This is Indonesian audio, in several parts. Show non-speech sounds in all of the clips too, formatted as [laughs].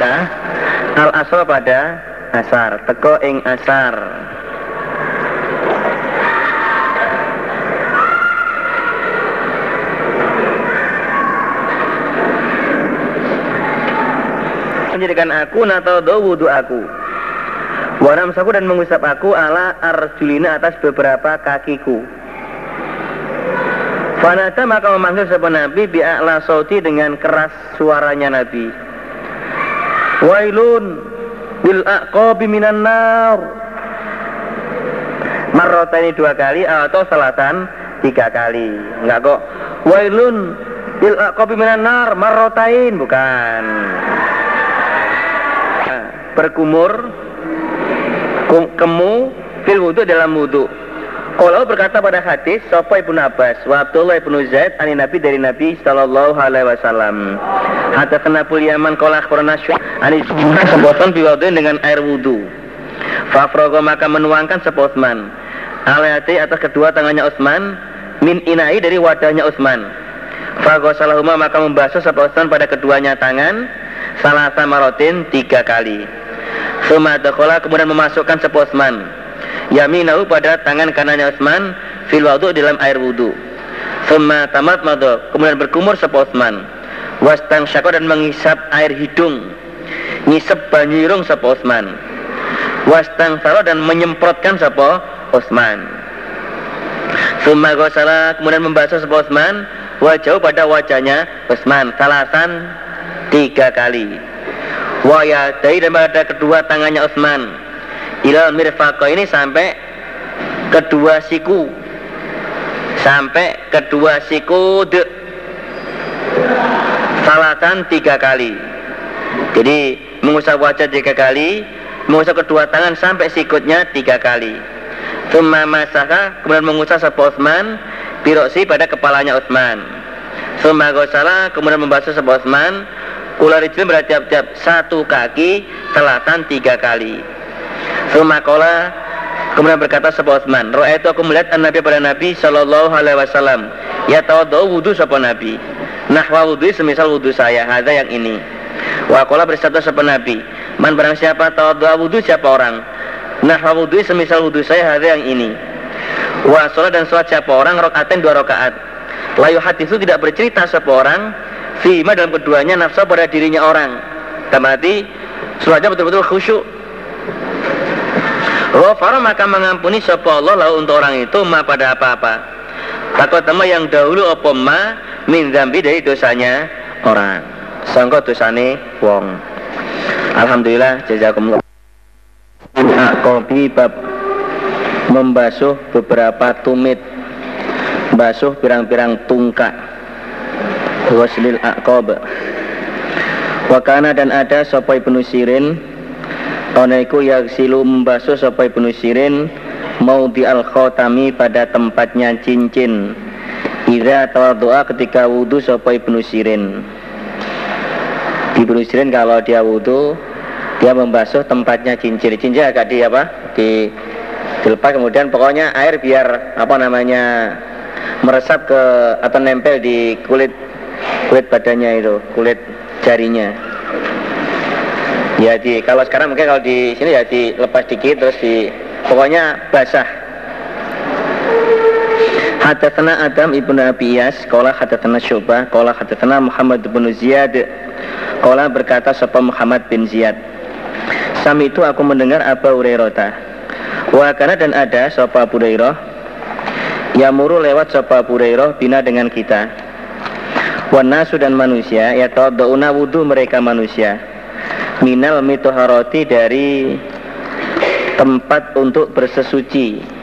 Mekah al asro pada asar. Teko ing asar. Menjadikan aku nato do wudhu aku. Wanam saku dan mengusap aku ala arjulina atas beberapa kakiku. Fanata maka memanggil sebuah Nabi bi'a'la sauti dengan keras suaranya Nabi Wailun bil aqabi minan nar. Marrota ini dua kali atau selatan tiga kali. Enggak kok. Wailun bil aqabi minan nar marrotain Bukan. Nah, Berkumur Kemu Fil wudhu dalam wudhu kalau berkata pada hadis Sopo ibn Abbas? Wa Abdullah ibn Zaid Ani Nabi dari Nabi Sallallahu alaihi wasallam. Hatta kenapul Yaman Kolah korona Ani sepotan biwadun dengan air wudhu Fafrogo maka menuangkan seposman Alayati atas kedua tangannya Utsman Min inai dari wadahnya Utsman Fagosalahuma maka membasuh seposman pada keduanya tangan. Salah samarotin tiga kali. Sumadakola kemudian memasukkan seposman yaminahu pada tangan kanannya Utsman fil wudu dalam air wudu. Summa tamat madu kemudian berkumur sapa Utsman. Wastang syako dan menghisap air hidung. Ngisep banyirung sapa Utsman. Wastang saro dan menyemprotkan sapa Utsman. Summa gosala kemudian membasuh sapa Utsman wajah pada wajahnya Utsman salasan tiga kali. Waya dari dan pada kedua tangannya Utsman ilal mirfaqo ini sampai kedua siku. Sampai kedua siku de. Salatan tiga kali. Jadi mengusap wajah tiga kali mengusap kedua tangan sampai sikutnya tiga kali. Tumma masaka kemudian mengusap sebuah Utsman biroksi pada kepalanya Utsman. Tumma gosala kemudian membasuh sebuah Utsman. Kularijin bertiap-tiap satu kaki selatan tiga kali Sumakola kemudian berkata sebuah Utsman, Roa itu aku melihat an Nabi pada Nabi Shallallahu Alaihi Wasallam. Ya tahu wudhu sapa Nabi. Nahwa wudhu semisal wudhu saya. Ada yang ini. Wakola bersabda sapa Nabi. Man barang siapa tahu wudhu siapa orang. Nahwa wudhu semisal wudhu saya. Ada yang ini. Wa sholat dan sholat siapa orang rokaatin dua rokaat. Layu hati itu tidak bercerita siapa orang. Fima dalam keduanya nafsu pada dirinya orang. Tamati sholatnya betul-betul khusyuk Ghafara maka mengampuni sapa Allah lalu untuk orang itu ma pada apa-apa. Takut tema yang dahulu apa ma min zambi dari dosanya orang. Sangka dosane wong. Alhamdulillah jazakumullah. Kopi bab membasuh beberapa tumit basuh pirang-pirang tungkak waslil aqab wakana dan ada sopai penusirin Ona iku silu membasuh sapa Ibnu Sirin mau di al khotami pada tempatnya cincin. Ida doa ketika wudhu sapa Ibnu Sirin. Ibnu Sirin kalau dia wudhu dia membasuh tempatnya cincin. Cincin agak di apa? Di dilepas kemudian pokoknya air biar apa namanya meresap ke atau nempel di kulit kulit badannya itu, kulit jarinya ya di kalau sekarang mungkin kalau di sini ya dilepas dikit terus di pokoknya basah Hadatsana Adam ibnu Abi Iyas, qala hadatsana Syu'bah, qala hadatsana Muhammad bin Ziyad. Qala berkata sapa Muhammad bin Ziyad. Sami itu aku mendengar Abu Hurairah. Wa kana dan ada sapa Abu Hurairah Yamuru lewat sapa Abu bina dengan kita. Wanasu dan manusia ya tawaddauna wudu mereka manusia minal mitoharoti dari tempat untuk bersesuci.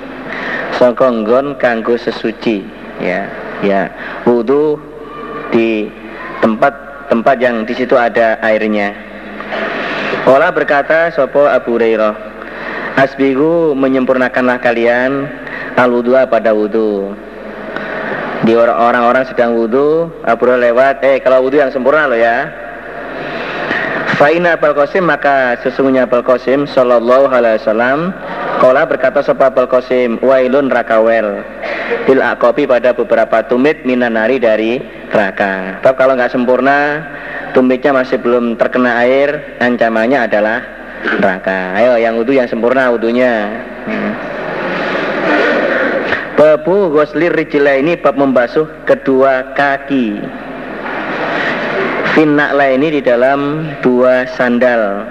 Songkonggon kanggo sesuci ya ya. Wudhu di tempat tempat yang di situ ada airnya. Ola berkata sopo Abu Hurairah Asbigu menyempurnakanlah kalian al pada wudhu di orang-orang sedang wudhu Abu Hurairah lewat eh kalau wudhu yang sempurna loh ya Fa'ina Abul Qasim maka sesungguhnya Abul Qasim Sallallahu alaihi wasallam Kola berkata sebab Abul Qasim Wailun rakawel Bil akopi pada beberapa tumit minanari dari neraka. Tapi kalau nggak sempurna, tumitnya masih belum terkena air, ancamannya adalah neraka. Ayo yang wudhu yang sempurna wudhunya. Hmm. Babu goslir rijila ini bab membasuh kedua kaki. Finnakla ini di dalam dua sandal.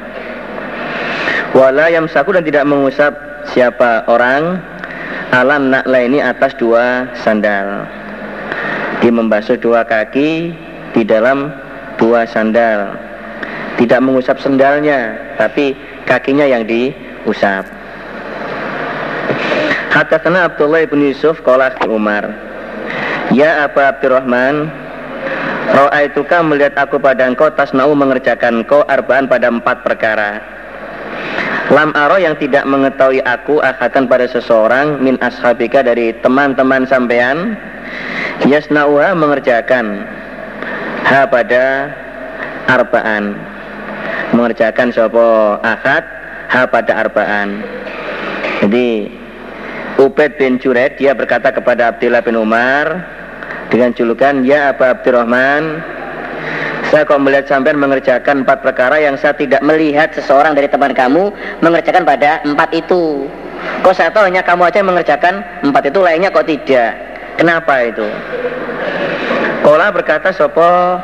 Wala yang saku dan tidak mengusap siapa orang alam nakla ini atas dua sandal. Dia membasuh dua kaki di dalam dua sandal. Tidak mengusap sandalnya, tapi kakinya yang diusap. Hadatsana Abdullah bin Yusuf qala Umar. Ya Abu Abdurrahman, Ra'aituka melihat aku pada engkau tasnau mengerjakan kau arbaan pada empat perkara. Lam aro yang tidak mengetahui aku akan pada seseorang min ashabika dari teman-teman sampean Yasna'uha mengerjakan Ha pada arbaan. Mengerjakan sopo akad Ha pada arbaan. Jadi Ubed bin Jured dia berkata kepada Abdullah bin Umar dengan julukan Ya Abu Abdurrahman saya kok melihat sampean mengerjakan empat perkara yang saya tidak melihat seseorang dari teman kamu mengerjakan pada empat itu kok saya tahu hanya kamu aja yang mengerjakan empat itu lainnya kok tidak Kenapa itu? Kola berkata sopo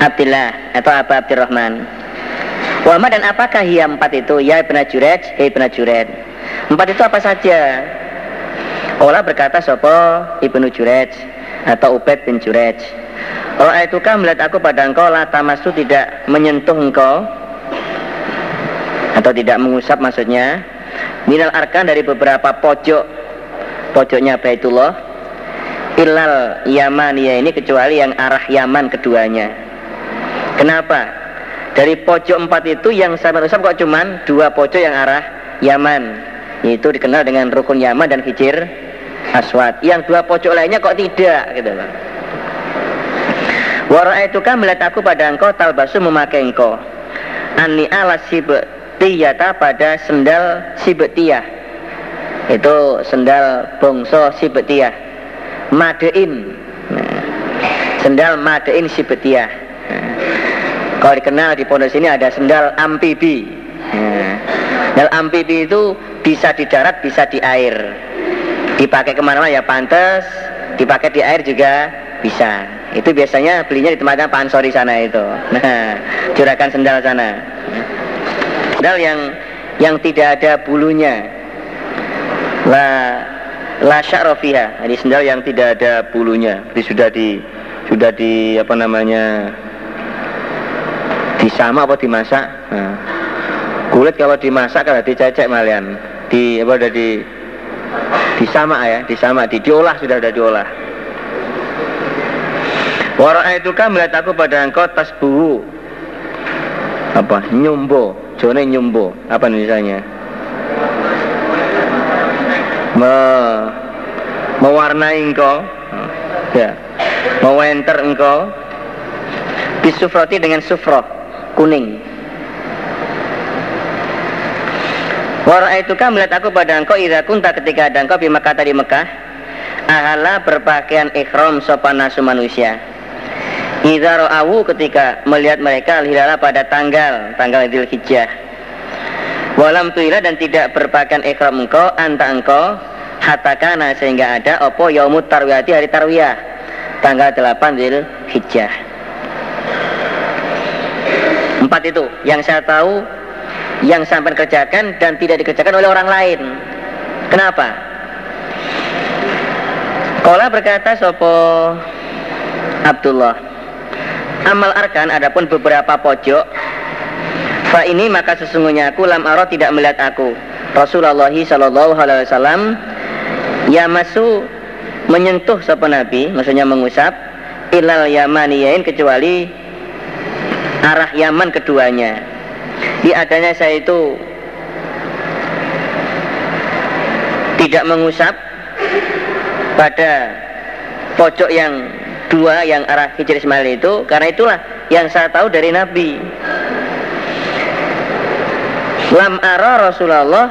Abdillah atau Abu Abdurrahman. Wama dan apakah ia empat itu? Ya Ibn Jurej, ya Ibn Jurej. Empat itu apa saja? Kola berkata sopo Ibnu Jurej atau Ubed bin Jurej. Oh itu kan melihat aku pada engkau lah tamasu tidak menyentuh engkau atau tidak mengusap maksudnya minal arkan dari beberapa pojok pojoknya Baitullah ilal Yamaniyah ini kecuali yang arah Yaman keduanya. Kenapa? Dari pojok empat itu yang sahabat usap kok cuman dua pojok yang arah Yaman. Itu dikenal dengan rukun Yaman dan hijir aswad. Yang dua pojok lainnya kok tidak gitu loh. Wara itu kan melihat aku pada engkau talbasu memakai engkau. Ani ala sibetiyata pada sendal sibetiyah. Itu sendal bongso sibetiyah Madein nah, sendal Madein Sibetia nah, kalau dikenal di pondok sini ada sendal amfibi nah, sendal amfibi itu bisa di darat bisa di air dipakai ke mana-mana ya pantas dipakai di air juga bisa. Itu biasanya belinya di tempatnya Pak Ansori sana itu. Nah juragan sendal sana. Sendal yang yang tidak ada bulunya. Lah la sya'rafiha ini sendal yang tidak ada bulunya. Jadi sudah di sudah di apa namanya disama apa dimasak? Nah, kulit kalau dimasak kalau dicecek malian. Di apa udah di disama ya disama di diolah sudah ada diolah. Wara itu kan melihat aku pada engkau tas buhu apa? Nyumbo jone nyumbo apa misalnya me, mewarnai engkau. Ya. Mewenter engkau. Bisufroti dengan sufroh kuning Wara itu kan melihat aku pada engkau Ida kunta ketika ada engkau di Mekah tadi Mekah. Ahala berpakaian ikhram sopan nasu manusia. Ida ro'awu ketika melihat mereka Hilala pada tanggal Tanggal Idul Hijjah. Walam tuila dan tidak berpakaian ikhram engkau Anta engkau hatakana sehingga ada opo yaumut tarwiyati hari tarwiyah tanggal 8 Zil Hijjah. Empat itu. Yang saya tahu yang sampai kerjakan dan tidak dikerjakan oleh orang lain. Kenapa? Kola berkata sopo Abdullah Amal arkan adapun beberapa pojok. Fa ini maka sesungguhnya aku lam aro tidak melihat aku. Rasulullah Shallallahu Alaihi Wasallam Ya masu menyentuh sapa Nabi, maksudnya mengusap ilal yamaniyain kecuali arah Yaman keduanya. Di adanya saya itu tidak mengusap pada pojok yang dua yang arah Hijr Ismail itu karena itulah yang saya tahu dari Nabi. Lam ara Rasulullah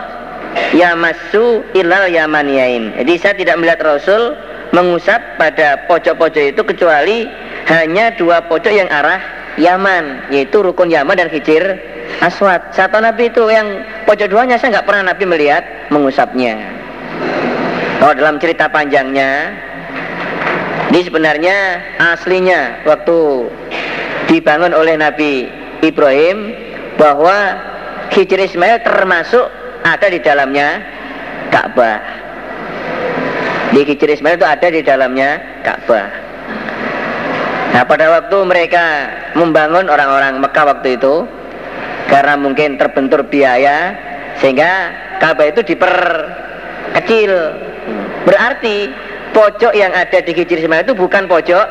yamasu ilal yamaniyain. Jadi saya tidak melihat Rasul mengusap pada pojok-pojok itu kecuali hanya dua pojok yang arah Yaman yaitu rukun Yaman dan Hijir Aswad satu Nabi itu yang pojok duanya saya nggak pernah Nabi melihat mengusapnya kalau dalam cerita panjangnya ini sebenarnya aslinya waktu dibangun oleh Nabi Ibrahim bahwa Hijir Ismail termasuk ada di dalamnya Ka'bah. Di Hijir Ismail itu ada di dalamnya Ka'bah. Nah pada waktu mereka membangun orang-orang Mekah waktu itu karena mungkin terbentur biaya sehingga Ka'bah itu diperkecil. Berarti pojok yang ada di Hijri Ismail itu bukan pojok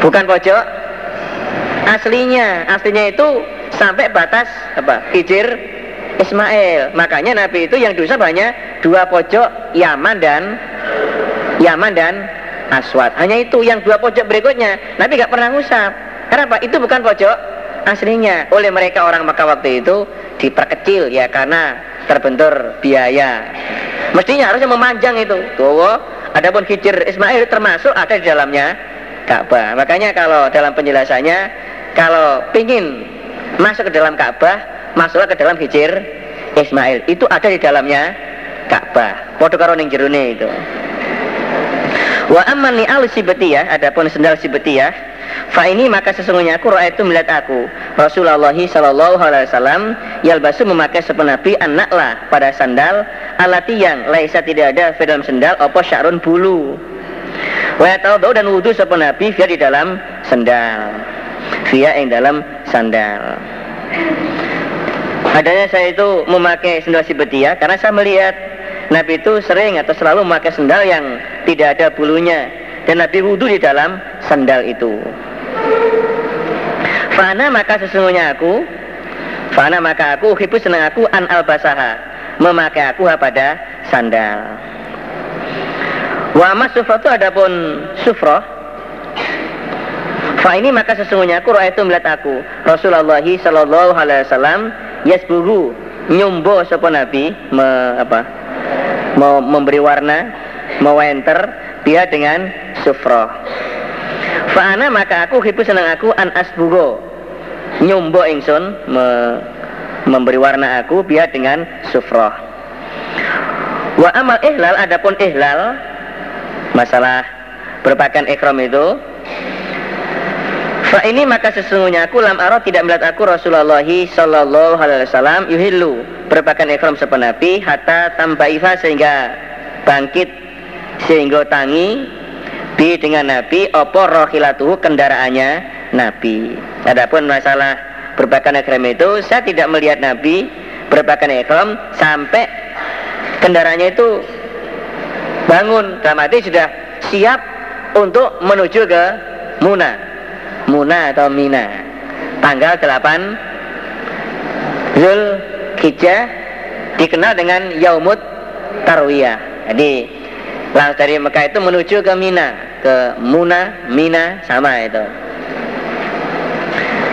bukan pojok aslinya. Aslinya itu sampai batas apa? Hijir Ismail. Makanya Nabi itu yang dosa banyak dua pojok Yaman dan Yaman dan aswad. Hanya itu yang dua pojok berikutnya Nabi gak pernah ngusap. Kenapa? Itu bukan pojok aslinya. Oleh mereka orang Mekah waktu itu diperkecil ya karena terbentur biaya. Mestinya harusnya memanjang itu. Tuh, adapun hijir Ismail termasuk ada di dalamnya Ka'bah. Makanya kalau dalam penjelasannya kalau pingin masuk ke dalam Ka'bah, masuklah ke dalam hijir Ismail. Itu ada di dalamnya Ka'bah. Podo karo ning itu. Wa amman li al sibatiyah, adapun sendal sibatiyah, fa ini maka sesungguhnya aku itu melihat aku Rasulullah sallallahu alaihi wasallam yalbasu memakai sepenapi anaklah pada sandal alati yang laisa tidak ada di dalam sandal apa syarun bulu. Wa tahu dan wudu sepenapi via di dalam sandal. Via yang dalam sandal. Adanya saya itu memakai sandal sibatiyah karena saya melihat Nabi itu sering atau selalu memakai sendal yang tidak ada bulunya dan Nabi wudhu di dalam sendal itu. Fana maka sesungguhnya aku Fana maka aku hibu senang aku an al basaha memakai aku pada sandal. Wa mas sufrah itu adapun sufrah Fa ini maka sesungguhnya aku itu melihat aku Rasulullah sallallahu alaihi wasallam yasbuhu nyumbo sapa nabi me, apa mau memberi warna mau enter dia dengan sufro. Fa'ana maka aku hibu senang aku an asbugo. Nyumbo ingsun me, memberi warna aku biar dengan sufro. Wa amal ihlal adapun ihlal masalah berpakaian ikhram itu Fa ini maka sesungguhnya aku lam arah tidak melihat aku Rasulullah sallallahu alaihi wasallam yuhillu. Berpakaian ikhram sepenapi hatta tambaifa sehingga bangkit sehingga tangi bi dengan Nabi opo rohilatuhu kendaraannya? Nabi. Adapun masalah berpakaian ikhram itu saya tidak melihat Nabi berpakaian ikhram sampai kendaraannya itu bangun. Dalam sudah siap untuk menuju ke Muna. Muna atau Mina. Tanggal 8 Zul Hijjah dikenal dengan Yaumut Tarwiyah. Jadi langsung dari Mekah itu menuju ke Mina ke Muna Mina sama itu.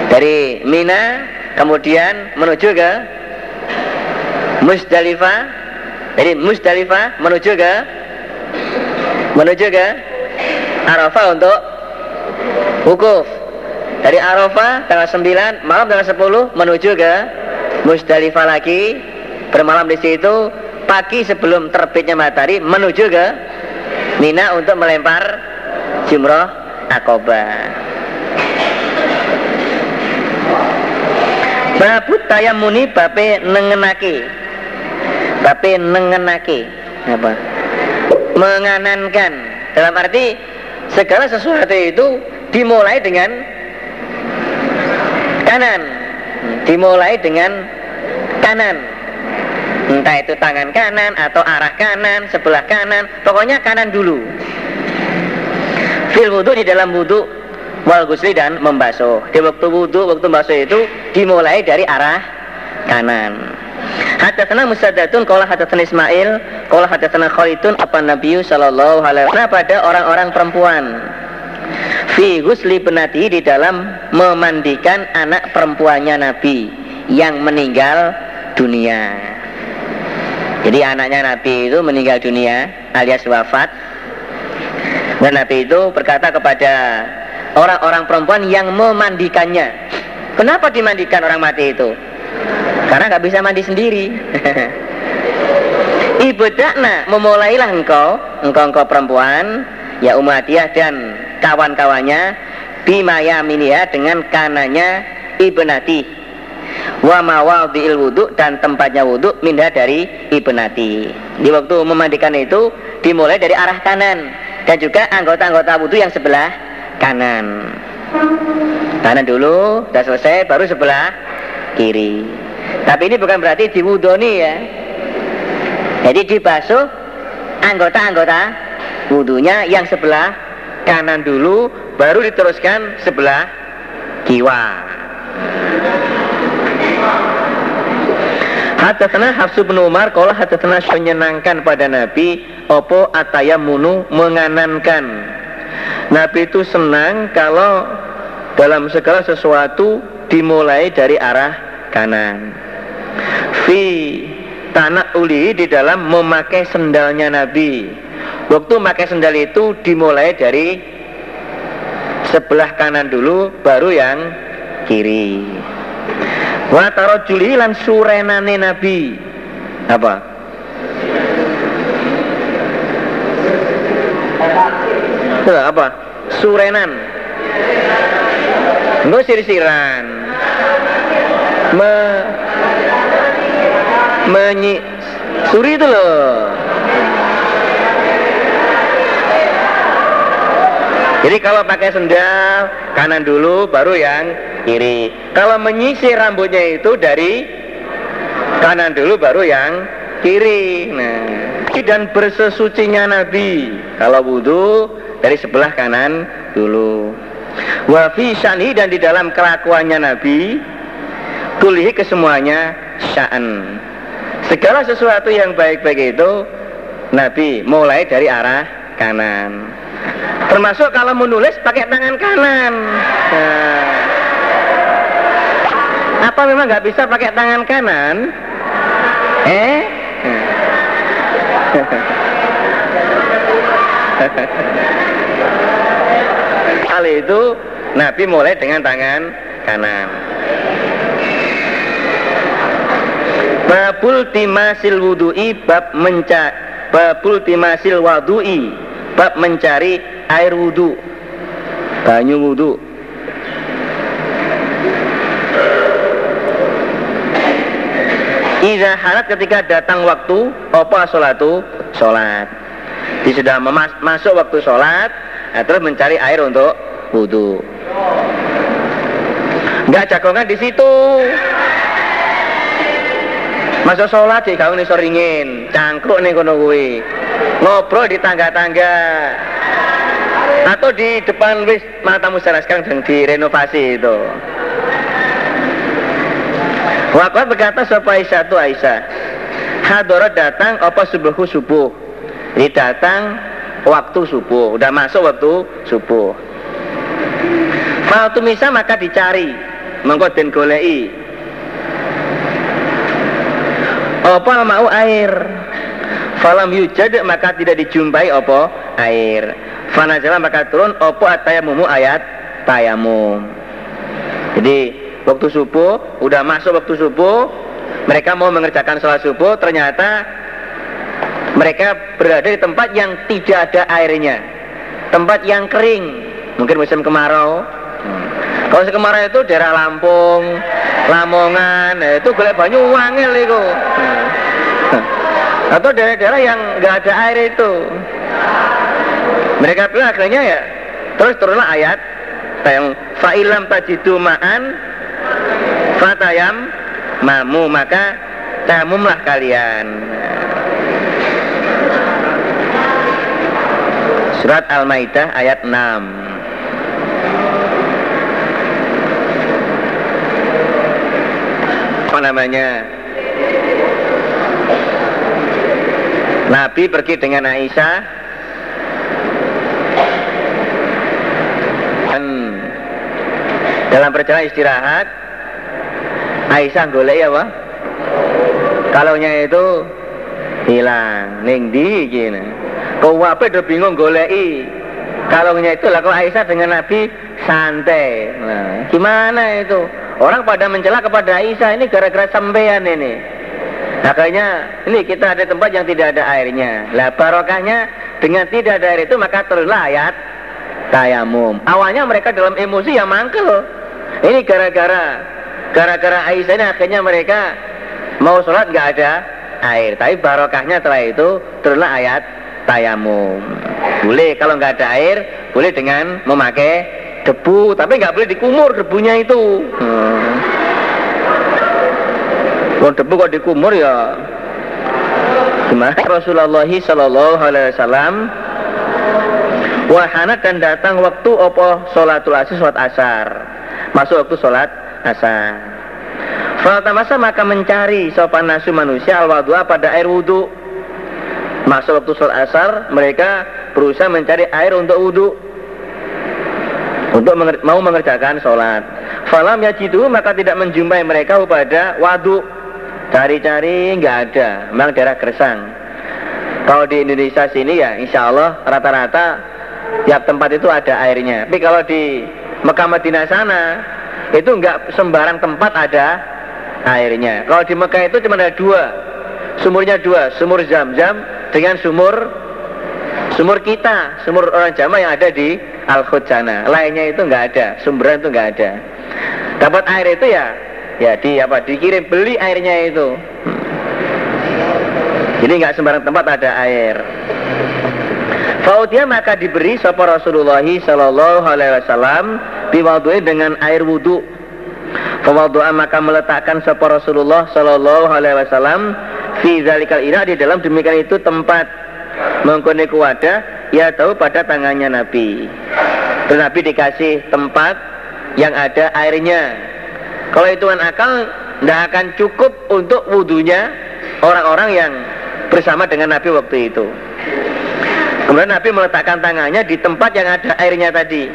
Dari Mina kemudian menuju ke Musdalifah jadi Musdalifah menuju ke menuju ke Arafah untuk wukuf. Dari Arafah tanggal 9 malam tanggal 10 menuju ke Musdalifah lagi. Bermalam di situ pagi sebelum terbitnya matahari menuju ke Mina untuk melempar jumroh akobah. Babut muni bape nengenaki. Bape nengenaki. Apa? Menganankan. Dalam arti segala sesuatu itu dimulai dengan kanan. Dimulai dengan kanan entah itu tangan kanan atau arah kanan sebelah kanan pokoknya kanan dulu. Fil wudhu di dalam wudhu wal gusli dan membasuh. Di waktu wudhu waktu membasuh itu dimulai dari arah kanan. Hadatsana Musaddatun qala hadatsana Ismail qala hadatsana Khalidun apa Nabi sallallahu alaihi wasallam pada orang-orang perempuan. Fi gusli benati di dalam memandikan anak perempuannya Nabi yang meninggal dunia. Jadi anaknya Nabi itu meninggal dunia alias wafat. Dan Nabi itu berkata kepada orang-orang perempuan yang memandikannya. Kenapa dimandikan orang mati itu? Karena nggak bisa mandi sendiri. [laughs] Ibadakna memulailah engkau, engkau engkau perempuan, ya umatiyah dan kawan-kawannya bimaya minia dengan kanannya ibnati wa mawadhi'il wudhu dan tempatnya wudhu minha dari ibnati. Di waktu memandikan itu dimulai dari arah kanan dan juga anggota-anggota wudhu yang sebelah kanan. Kanan dulu, sudah selesai, baru sebelah kiri. Tapi ini bukan berarti diwudoni ya. Jadi dibasuh anggota-anggota wudhunya yang sebelah kanan dulu, baru diteruskan sebelah kiwa. Hadatana Hafsu bin Umar Kalau hadatana menyenangkan pada Nabi Opo atayamunu menganankan. Nabi itu senang kalau dalam segala sesuatu dimulai dari arah kanan. Fi tanah uli di dalam memakai sendalnya Nabi. Waktu memakai sendal itu dimulai dari sebelah kanan dulu baru yang kiri Wa tarajuli lan surenane Nabi. Apa? Apa? Surenan. Enggak sir-siran. Me menyi suri itu loh. Jadi kalau pakai sendal kanan dulu baru yang kiri. Kalau menyisir rambutnya itu dari kanan dulu baru yang kiri. Nah, dan bersesucinya Nabi kalau wudhu dari sebelah kanan dulu. Wafi syani dan di dalam kelakuannya Nabi tulihi kesemuanya sya'an. Segala sesuatu yang baik-baik itu Nabi mulai dari arah kanan. Termasuk kalau menulis pakai tangan kanan. Nah, apa memang nggak bisa pakai tangan kanan? Eh? Hal itu Nabi mulai dengan tangan kanan. Babul timasil wudu'i bab menca babul timasil wadu'i bab mencari air wudhu banyu wudhu Iza halat ketika datang waktu apa sholatu sholat Dia sudah masuk waktu sholat nah, Terus mencari air untuk wudhu Enggak jagongan di situ. Masuk sholat sih kau nih soringin Cangkruk nih kono gue Ngobrol di tangga-tangga atau di depan wis mata musara sekarang sedang direnovasi itu. Waktu berkata siapa Aisyah itu Aisyah Hadorot datang apa subuhku subuh? Ini datang waktu subuh Udah masuk waktu subuh. Waktu misa maka dicari Mengkoden golei Apa mau air? Falam yujad maka tidak dijumpai apa air Fanazala maka turun opo atayamumu ayat tayamum. Jadi waktu subuh, udah masuk waktu subuh, mereka mau mengerjakan sholat subuh, ternyata mereka berada di tempat yang tidak ada airnya, tempat yang kering, mungkin musim kemarau. Hmm. Kalau musim kemarau itu daerah Lampung, Lamongan, nah itu golek banyu wangil itu. Hmm. Atau daerah-daerah yang nggak ada air itu. Mereka bilang akhirnya ya terus turunlah ayat yang fa'ilam tajidu ma'an fatayam mamu maka tamumlah kalian. Surat Al-Maidah ayat 6 Apa namanya? Nabi pergi dengan Aisyah dalam perjalanan istirahat Aisyah golek ya Pak kalaunya itu hilang ning di gini kau apa udah bingung golei kalungnya itu lah kok Aisyah dengan Nabi santai. Nah, gimana itu? Orang pada mencela kepada Aisyah ini gara-gara sampean ini. Makanya ini kita ada tempat yang tidak ada airnya. Lah barokahnya dengan tidak ada air itu maka turunlah ayat tayamum. Awalnya mereka dalam emosi yang mangkel. Ini gara-gara gara-gara Aisyah ini akhirnya mereka mau sholat nggak ada air. Tapi barokahnya setelah itu turunlah ayat tayamum. Boleh kalau nggak ada air, boleh dengan memakai debu, tapi nggak boleh dikumur debunya itu. Hmm. Kalau debu kok dikumur ya gimana? Rasulullah Shallallahu Alaihi Wasallam wahana dan datang waktu opo sholatul asar sholat asar masuk waktu sholat asar masa maka mencari sopan nasu manusia al pada air wudhu Masuk waktu sholat asar, mereka berusaha mencari air untuk wudhu. Untuk menger mau mengerjakan sholat. Falam yajidu maka tidak menjumpai mereka pada wadu. Cari-cari nggak ada, memang daerah Gersang. Kalau di Indonesia sini ya insya Allah rata-rata tiap tempat itu ada airnya. Tapi kalau di Mekah Madinah sana itu nggak sembarang tempat ada airnya. Kalau di Mekah itu cuma ada dua, sumurnya dua, sumur Zam-Zam dengan sumur sumur kita, sumur orang jamaah yang ada di Al sana. Lainnya itu nggak ada, sumberan itu nggak ada. Dapat air itu ya, ya di apa? Dikirim beli airnya itu. Jadi nggak sembarang tempat ada air. Faudia maka diberi sapa Rasulullah Sallallahu Alaihi Wasallam biwadui dengan air wudhu. Fawadu'a maka meletakkan sapa Rasulullah Sallallahu Alaihi Wasallam fi zalikal ina di dalam demikian itu tempat. Mengkoni wadah ya tahu pada tangannya Nabi. Dan Nabi dikasih tempat yang ada airnya. Kalau hitungan akal tidak akan cukup untuk wudhunya orang-orang yang bersama dengan Nabi waktu itu kemudian Nabi meletakkan tangannya di tempat yang ada airnya tadi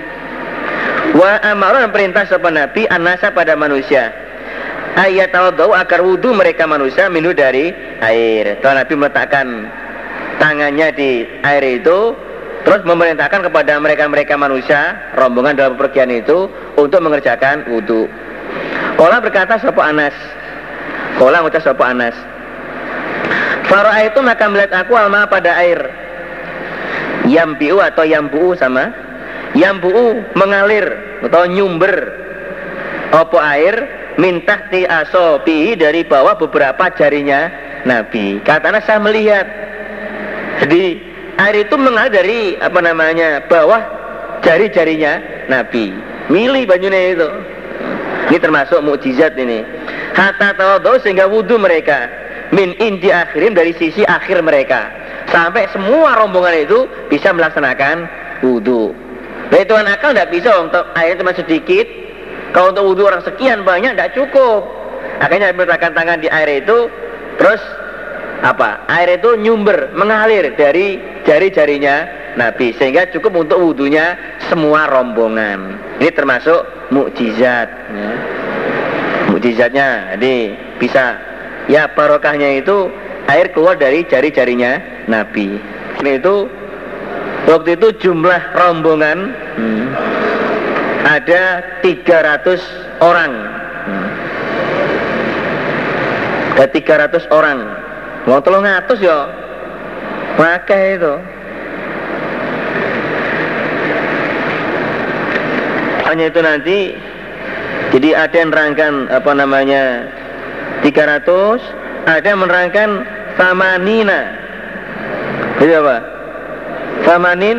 wa amaran perintah sopan Nabi anasa pada manusia ayat tawadau agar wudhu mereka manusia minum dari air. Tuhan Nabi meletakkan tangannya di air itu terus memerintahkan kepada mereka-mereka manusia rombongan dalam pergian itu untuk mengerjakan wudhu. Kola berkata sopo Anas. Kola mengucap sopo Anas. Farah itu maka melihat aku alma pada air. Yambiu atau yambu sama. Yambu mengalir atau nyumber. Opo air minta ti asobi dari bawah beberapa jarinya Nabi. Katanya saya melihat. Jadi air itu mengalir dari apa namanya bawah jari-jarinya Nabi. Milih bajunya itu. Ini termasuk mukjizat ini. Hatta tawadhu sehingga wudhu mereka min indi akhirim dari sisi akhir mereka sampai semua rombongan itu bisa melaksanakan wudhu. Dari Tuhan akal tidak bisa untuk air cuma sedikit kalau untuk wudhu orang sekian banyak tidak cukup. Akhirnya meletakkan tangan di air itu, terus apa? Air itu nyumber, mengalir dari jari-jarinya Nabi sehingga cukup untuk wudhunya semua rombongan. Ini termasuk mukjizat. Ya. Mukjizatnya, jadi bisa ya barokahnya itu air keluar dari jari-jarinya Nabi. Ini itu waktu itu jumlah rombongan hmm, ada 300 orang hmm. ada 300 orang mau tolong ngatus ya maka itu hanya itu nanti jadi ada yang menerangkan apa namanya 300 ada yang menerangkan samanina jadi apa samanin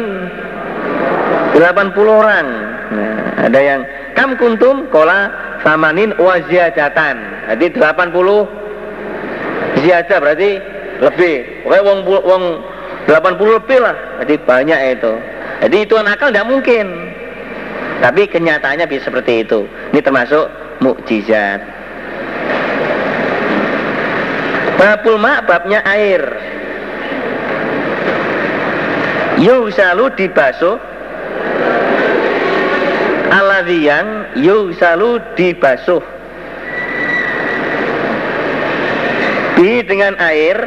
80 orang nah, ada yang kam kuntum kola samanin waziyadatan. Jadi 80 ziyadah berarti lebih. Oke wong wong 80 lebih lah. Jadi banyak itu. Jadi itu akal tidak mungkin. Tapi kenyataannya bisa seperti itu. Ini termasuk mukjizat. Babul ma babnya air. Yuk selalu dibasuh. Alladhi yang yusalu dibasuh. Bi dengan air.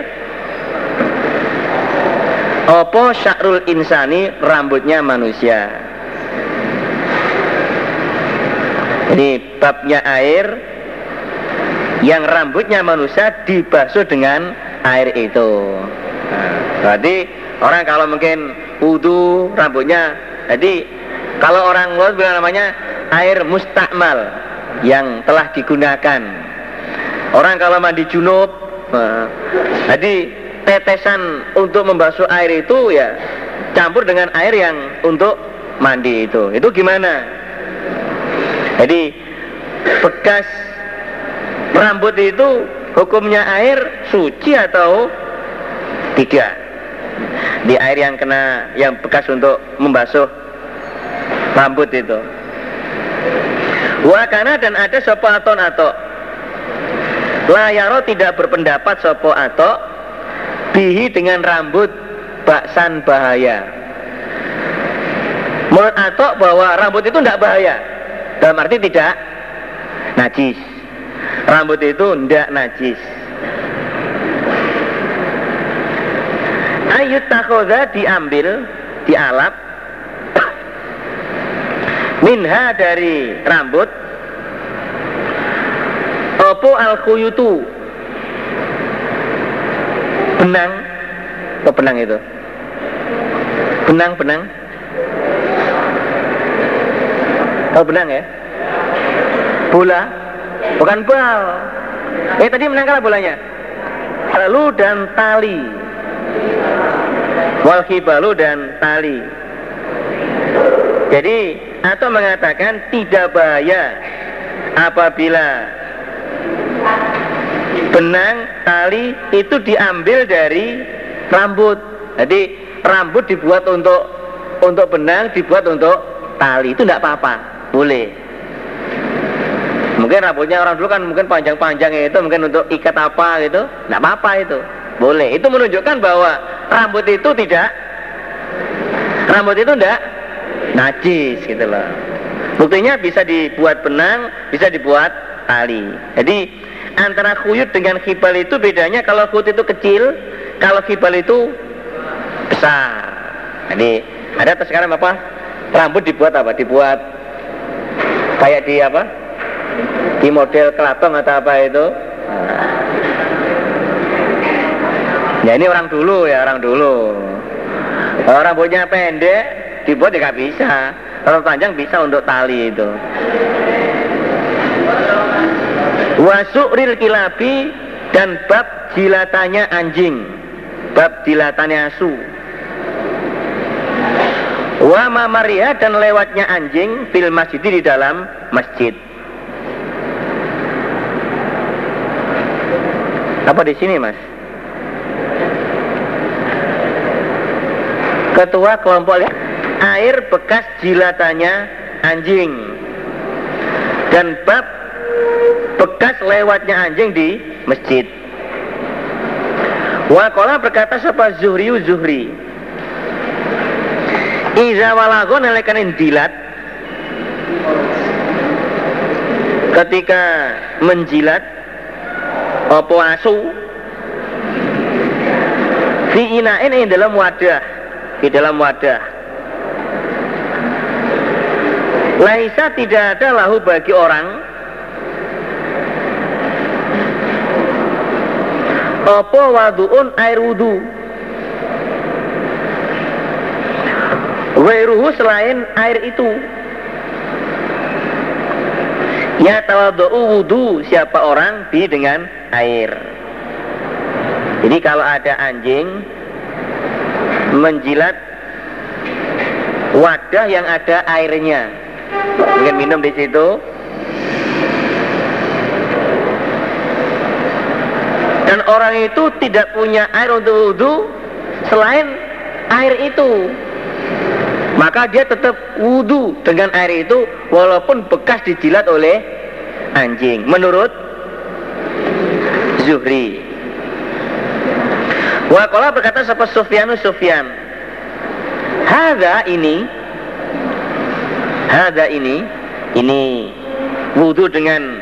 Opo syakrul insani? Rambutnya manusia. Ini babnya air yang rambutnya manusia dibasuh dengan air itu. Nah, berarti orang kalau mungkin wudhu rambutnya, jadi kalau orang luar bilang namanya air mustakmal yang telah digunakan. Orang kalau mandi junub, nah, jadi tetesan untuk membasuh air itu ya campur dengan air yang untuk mandi itu. Itu gimana? Jadi bekas rambut itu hukumnya air suci atau tidak? Di air yang kena yang bekas untuk membasuh rambut itu. Wakana dan ada sopo atau layaro tidak berpendapat sopo atau bihi dengan rambut baksan bahaya. Menurut Atok bahwa rambut itu tidak bahaya. Dalam arti tidak najis. Rambut itu tidak najis. Ayut takhoda diambil, dialap. Minha dari rambut. Opo al khuyutu benang. Apa benang itu? Benang benang. Tahu benang ya? Bola bukan bal eh tadi menang kalah bolanya? Lalu dan tali. Wal balu dan tali. Jadi atau mengatakan tidak bahaya apabila benang tali itu diambil dari rambut. Jadi rambut dibuat untuk untuk benang, dibuat untuk tali. Itu tidak apa-apa, boleh. Mungkin rambutnya orang dulu kan mungkin panjang-panjang itu mungkin untuk ikat apa gitu, tidak apa-apa itu, boleh. Itu menunjukkan bahwa rambut itu tidak rambut itu tidak najis gitu loh. Buktinya bisa dibuat benang, bisa dibuat tali. Jadi antara khuyut dengan khibal itu bedanya kalau khuyut itu kecil, kalau khibal itu besar. Jadi ada sekarang apa? Rambut dibuat apa? Dibuat kayak di apa? Di model kelabang atau apa itu? Ya ini orang dulu ya orang dulu. Kalau rambutnya pendek dibuat ya nggak bisa. Kalau panjang bisa untuk tali itu. Wasukril kilabi dan bab jilatannya anjing Bab jilatannya asu Wa mamariha dan lewatnya anjing Fil masjid di dalam masjid Apa di sini mas? Ketua kelompok air bekas jilatannya anjing dan bab bekas lewatnya anjing di masjid. Wakola berkata siapa Zuhri Zuhri. Iza walago nalekanin dilat ketika menjilat opo asu? Fi inain ini dalam wadah. Di dalam wadah. Laisa tidak ada lahu bagi orang. Apa waduun air wudu? Wairuhu selain air itu Ya tawadu'u wudu. Siapa orang bi dengan air. Jadi kalau ada anjing Menjilat Wadah yang ada airnya. Mungkin minum di situ. Dan orang itu tidak punya air untuk wudhu selain air itu. Maka dia tetap wudhu dengan air itu walaupun bekas dijilat oleh anjing. Menurut Zuhri. Wakola berkata siapa Sufyanu Sufyan. Hada ini Hada ini Ini wudhu dengan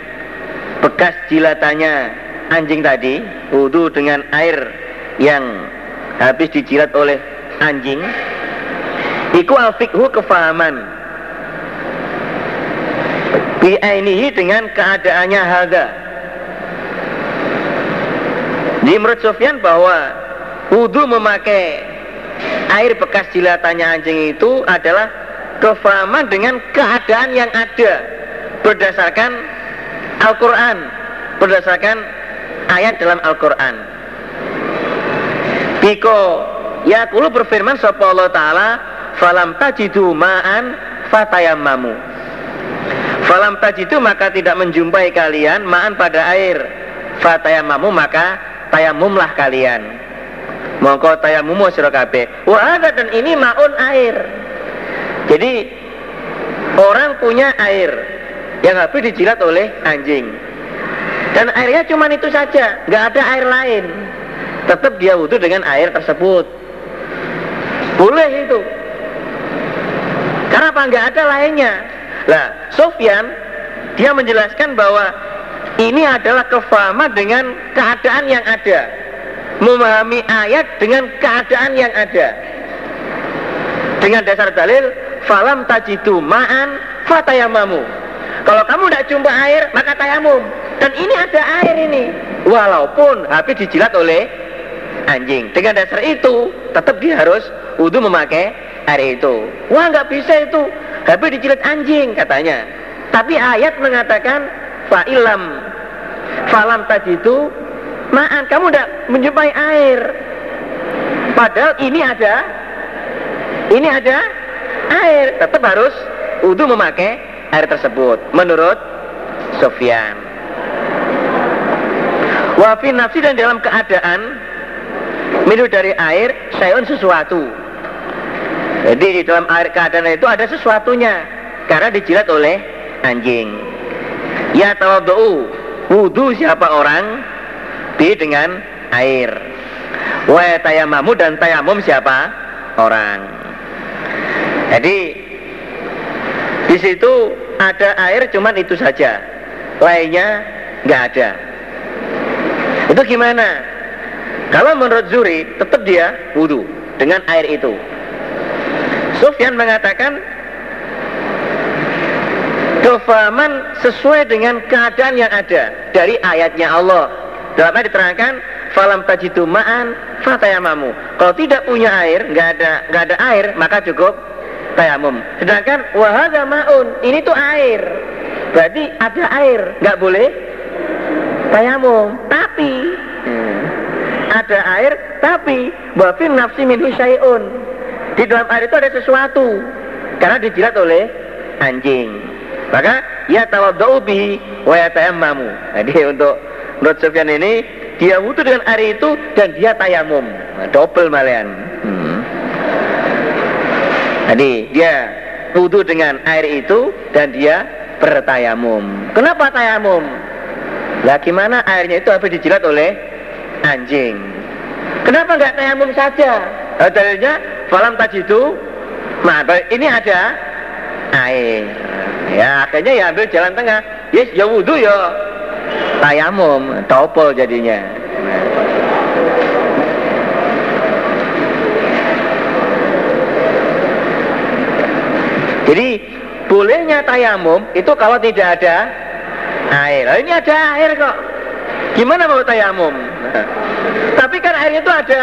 bekas jilatannya anjing tadi wudhu dengan air yang habis dijilat oleh anjing iku al fikhu kefahaman. Bi'ainihi dengan keadaannya hadza di menurut Sofyan bahwa wudhu memakai air bekas jilatannya anjing itu adalah kefahaman dengan keadaan yang ada berdasarkan Al-Quran berdasarkan ayat dalam Al-Quran. Biko ya kulu berfirman sapa Allah Ta'ala falam tajidu ma'an fatayamamu falam tajidu maka tidak menjumpai kalian ma'an pada air. Fatayamamu maka tayamumlah kalian. Mongko tayamumu sira kabeh. Wa ada dan ini maun air. Jadi orang punya air yang habis dijilat oleh anjing. Dan airnya cuma itu saja nggak ada air lain. Tetap dia wudhu dengan air tersebut. Boleh itu karena apa nggak ada lainnya lah Sofyan dia menjelaskan bahwa ini adalah kefahaman dengan keadaan yang ada. Memahami ayat dengan keadaan yang ada. Dengan dasar dalil, falam tajidu ma'an fatayamamu. Kalau kamu tidak jumpa air, maka tayamum. Dan ini ada air ini. Walaupun habis dijilat oleh anjing. Dengan dasar itu, tetap dia harus wudhu memakai air itu. Wah nggak bisa itu. Habis dijilat anjing katanya. Tapi ayat mengatakan fa'ilam falam tajidu ma'an kamu tidak menjumpai air padahal ini ada ini ada air tetap harus wudhu memakai air tersebut menurut Sofyan wafi nafsi dan dalam keadaan minum dari air sayun sesuatu jadi di dalam air keadaan itu ada sesuatunya. Karena dijilat oleh anjing. Ya tawadhu wudhu siapa orang? Bi dengan air. Wa tayamamu dan tayamum siapa? Orang. Jadi di situ ada air cuman itu saja. Lainnya nggak ada. Itu gimana? Kalau menurut Zuri tetap dia wudhu dengan air itu Sufyan mengatakan kefahaman sesuai dengan keadaan yang ada dari ayatnya Allah. Dalam ayat diterangkan, falam tajidu ma'an fatayamamu. Kalau tidak punya air, nggak ada nggak ada air, maka cukup tayamum. Sedangkan wahada ma'un, ini tuh air. Berarti ada air, nggak boleh tayamum. Tapi hmm, ada air, tapi wafin nafsi minhu syai'un. Di dalam air itu ada sesuatu karena dijilat oleh anjing. Maka ya tawaddu bihi wa yatayammamu. Jadi untuk menurut Sufyan ini dia wudhu dengan air itu dan dia tayamum. Nah, double malian. Hmm. Jadi dia wudhu dengan air itu dan dia bertayamum. Kenapa tayamum? Lah gimana airnya itu habis dijilat oleh anjing? Kenapa nggak tayamum saja? Nah, dalilnya falam tajidu. Nah, ini ada air. Ya akhirnya ya ambil jalan tengah. Yes, ya wudhu ya tayamum, topol jadinya. Jadi bolehnya tayamum itu kalau tidak ada air. Nah, ini ada air kok. Gimana mau tayamum? Tapi kan airnya itu ada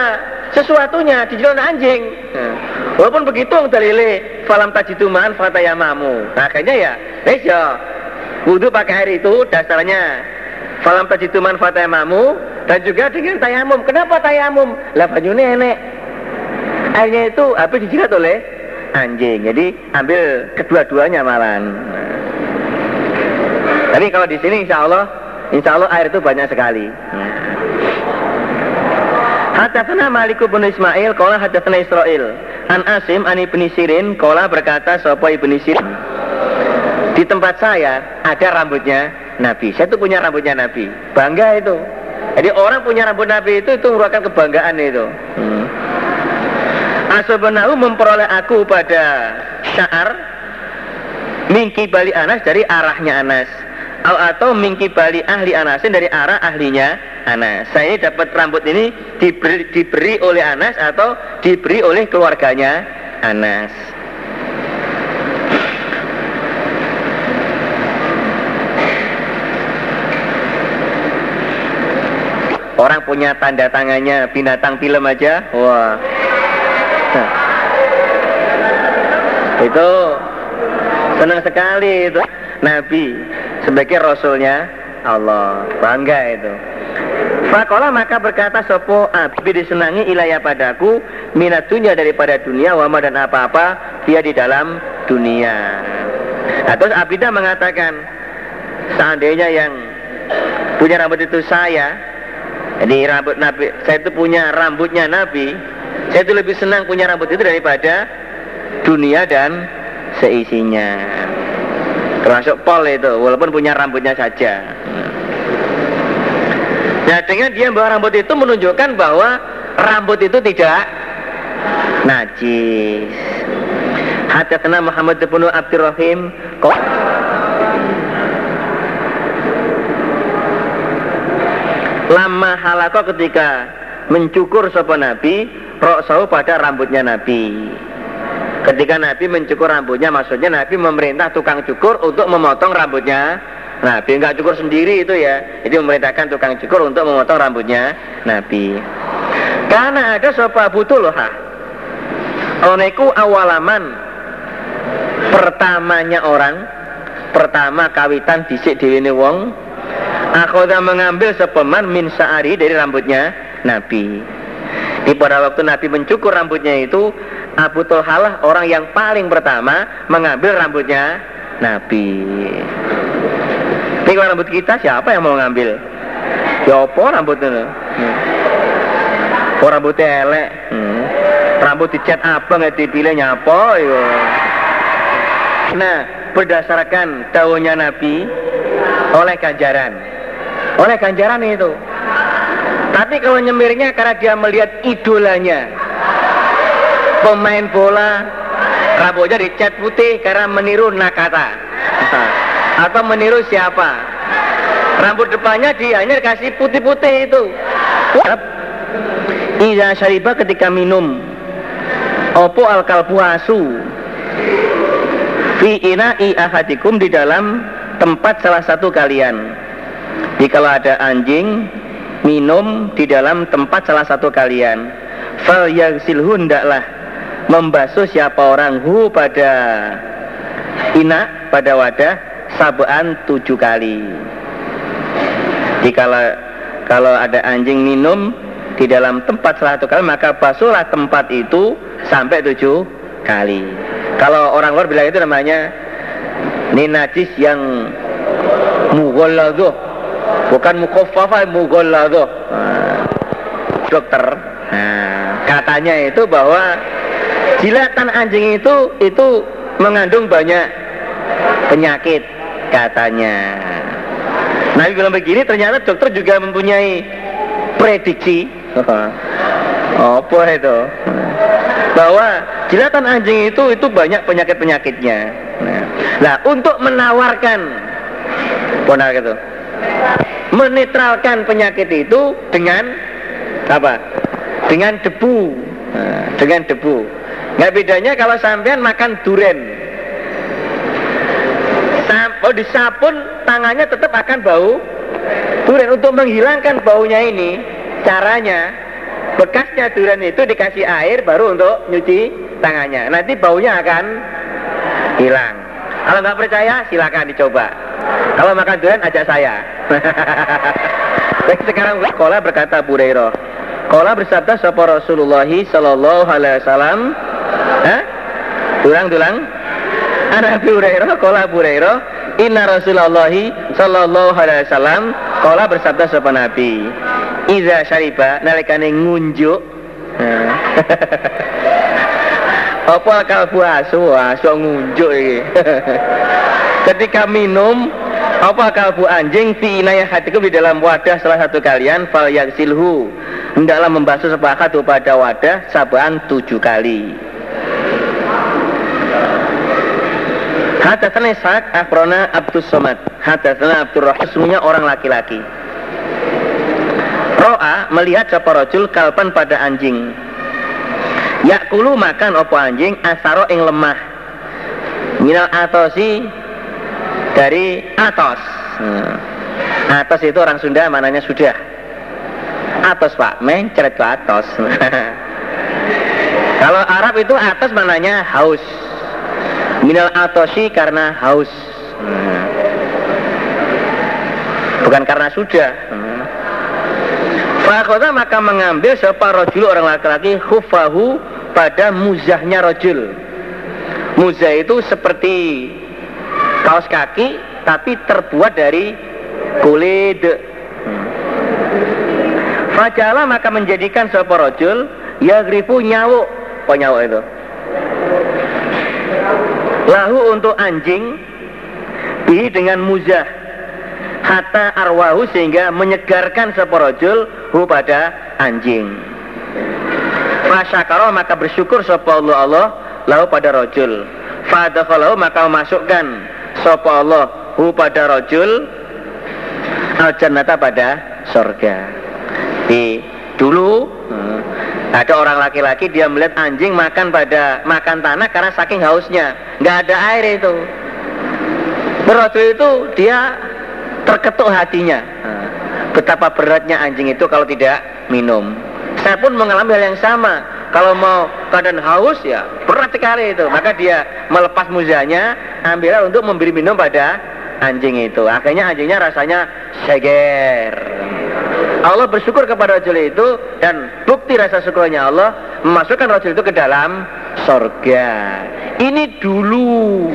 sesuatunya di jalan anjing. Walaupun begitu dalile falam tajituman fatayamamu. Nah, akhirnya ya, wis ya wudu pakai air itu dasarnya falam tajituman fatayamamu dan juga dengan tayamum. Kenapa tayamum? Lah banyune enek. Airnya itu habis dijilat oleh anjing. Jadi ambil kedua-duanya malan. Nah. Tapi kalau di sini insya Allah, insya Allah air itu banyak sekali. Nah. Hadatsana Malik bin Ismail qala hadatsana Israil. An Asim an Ibni Sirin Kola berkata Sopo Ibni Sirin? Di tempat saya ada rambutnya Nabi. Saya tuh punya rambutnya Nabi. Bangga itu. Jadi orang punya rambut Nabi itu Itu merupakan kebanggaan itu. Hmm. Asobenahu memperoleh aku pada Sya'ar Mingki bali Anas dari arahnya Anas atau mingki bali ahli Anasin dari arah ahlinya Anas. Saya ini dapat rambut ini diberi, diberi oleh Anas atau diberi oleh keluarganya Anas. Orang punya tanda tangannya binatang film aja, wah. Nah. Itu senang sekali itu Nabi sebagai Rasulnya Allah bangga itu. Fakola maka berkata sopo Abi disenangi ilayah padaku minat dunia daripada dunia wama dan apa-apa dia di dalam dunia. Nah, terus Abidah mengatakan seandainya yang punya rambut itu saya jadi rambut Nabi, saya itu punya rambutnya Nabi. Saya itu lebih senang punya rambut itu daripada dunia dan seisinya. Termasuk Paul itu, walaupun punya rambutnya saja. Nah dengan dia bawa rambut itu menunjukkan bahwa rambut itu tidak najis. Hadatsana Muhammad bin Abdurrahim lama halako ketika mencukur sopan Nabi roksahu pada rambutnya Nabi ketika Nabi mencukur rambutnya maksudnya Nabi memerintah tukang cukur untuk memotong rambutnya. Nabi nggak cukur sendiri itu ya. Jadi memerintahkan tukang cukur untuk memotong rambutnya Nabi. Karena ada sopa butuh loh Oneku awalaman. Pertamanya orang pertama kawitan disik diwini wong Akhoda mengambil sepeman min sa'ari dari rambutnya Nabi. Di pada waktu Nabi mencukur rambutnya itu, Abu Tulhalah orang yang paling pertama mengambil rambutnya Nabi. Ini kalau rambut kita siapa yang mau ngambil? Ya apa rambut itu? Hmm. Oh rambutnya elek. Hmm. Rambut dicat apa nggak dipilih nyapa? Yo. Nah, berdasarkan daunnya Nabi oleh ganjaran oleh ganjaran itu. Tapi kalau nyemirnya karena dia melihat idolanya, pemain bola, rambutnya dicat putih karena meniru Nakata, [laughs] atau meniru siapa? Rambut depannya dia hanya kasih putih-putih itu. Iza syariba ketika minum Opo al kalpuasu Fi ina'i ahadikum di dalam tempat salah satu kalian kalau ada anjing minum di dalam tempat salah satu kalian, fal yaghsilhu ndaklah membasuh siapa orang hu pada ina pada wadah sabuan tujuh kali. Jika kalau ada anjing minum di dalam tempat salah satu kali maka basuhlah tempat itu sampai tujuh kali. Kalau orang luar bilang itu namanya ini najis yang mughalladuh bukan mukhaffafah mughalladah nah, dokter. Nah, katanya itu bahwa jilatan anjing itu itu mengandung banyak penyakit katanya. Nabi bilang begini ternyata dokter juga mempunyai prediksi. [laughs] Apa itu? Bahwa jilatan anjing itu itu banyak penyakit penyakitnya nah, nah untuk menawarkan. Benar gitu menetralkan penyakit itu dengan apa? Dengan debu. Nah, dengan debu. Nggak bedanya kalau sampean makan duren. Oh disapun tangannya tetap akan bau duren untuk menghilangkan baunya ini caranya bekasnya duren itu dikasih air baru untuk nyuci tangannya nanti baunya akan hilang kalau nggak percaya silakan dicoba kalau makan durian ajak saya. [laughs] Baik sekarang Kola berkata Burairo. Kola bersabda sapa Rasulullah sallallahu alaihi wasallam. Hah? Ulang-ulang. [laughs] Ana Abi Hurairah Kola Burairo. Inna Rasulullah sallallahu alaihi wasallam Kola bersabda sapa Nabi. Iza syariba nalikane ngunjuk. [laughs] Apa kalbu asu asu ngunjuk iki. Ketika minum apa kalbu anjing fi inayah hatiku di dalam wadah salah satu kalian fal silhu hendaklah membasuh sepakat pada wadah saban tujuh kali Hadatsana Ishaq akhbarana Abdus Somad. Hadatsana Abdur Rahman semuanya orang laki-laki. Ro'a melihat sapa rajul kalpan pada anjing. Yakulu makan opo anjing asaro ing lemah. Minal atosi dari atos. Hmm. Atos itu orang Sunda mananya sudah. Atos pak, mencret ke atos. [laughs] Kalau Arab itu atos mananya haus. Minal atosi karena haus. Hmm. Bukan karena sudah. Hmm. Fakota maka mengambil siapa rojul orang laki-laki hufahu pada muzahnya rojul. Muzah itu seperti kaos kaki tapi terbuat dari kulit. Fajala maka menjadikan siapa rojul ya grifu nyawuk. Oh nyawuk itu. Lahu untuk anjing Bi dengan muzah Hatta arwahu sehingga menyegarkan seporojul Hu pada anjing Fasyakaroh maka bersyukur Sopo Allah Allah Lahu pada rojul Fadakhalahu maka memasukkan Sopo Allah Hu pada rojul Al jannata pada sorga Di dulu hmm, ada orang laki-laki dia melihat anjing makan pada makan tanah karena saking hausnya, nggak ada air itu. Berarti itu dia terketuk hatinya. Nah, betapa beratnya anjing itu kalau tidak minum. Saya pun mengalami hal yang sama. Kalau mau keadaan haus ya berat sekali itu. Maka dia melepas muzanya, ambil untuk memberi minum pada anjing itu. Akhirnya anjingnya rasanya seger. Allah bersyukur kepada rajul itu dan bukti rasa syukurnya Allah memasukkan rajul itu ke dalam sorga. Ini dulu.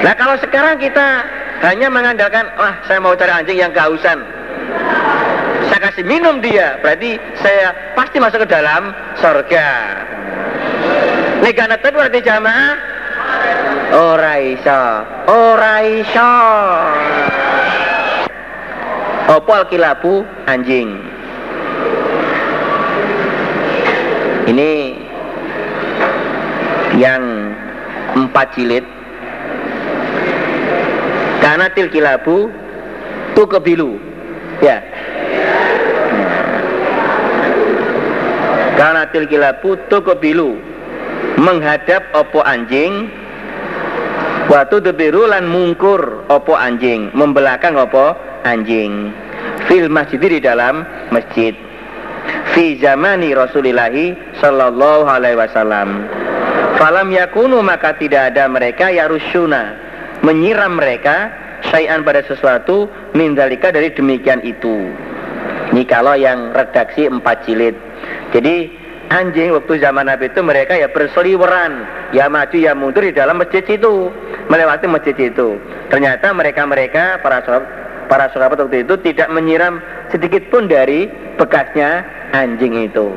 Nah kalau sekarang kita hanya mengandalkan, wah saya mau cari anjing yang kehausan. Saya kasih minum dia, berarti saya pasti masuk ke dalam sorga. Negana itu berarti jamaah Ora iso, ora iso. Opal kilabu anjing. Ini yang empat jilid. Karena til kilabu tu kebilu. Ya. Karena til kilabu tu kebilu. Menghadap opo anjing Waktu debiru lan mungkur opo anjing, membelakang opo anjing. Fil masjid di dalam masjid. Fi zamani Rasulillahi sallallahu alaihi wasallam. Falam yakunu maka tidak ada mereka ya rusuna menyiram mereka syai'an pada sesuatu mindalika dari demikian itu. Ini kalau yang redaksi empat jilid. Jadi anjing waktu zaman Nabi itu mereka ya berseliweran, ya maju ya mundur di dalam masjid itu, melewati masjid itu. Ternyata mereka-mereka para sahabat para sahabat waktu itu tidak menyiram sedikit pun dari bekasnya anjing itu.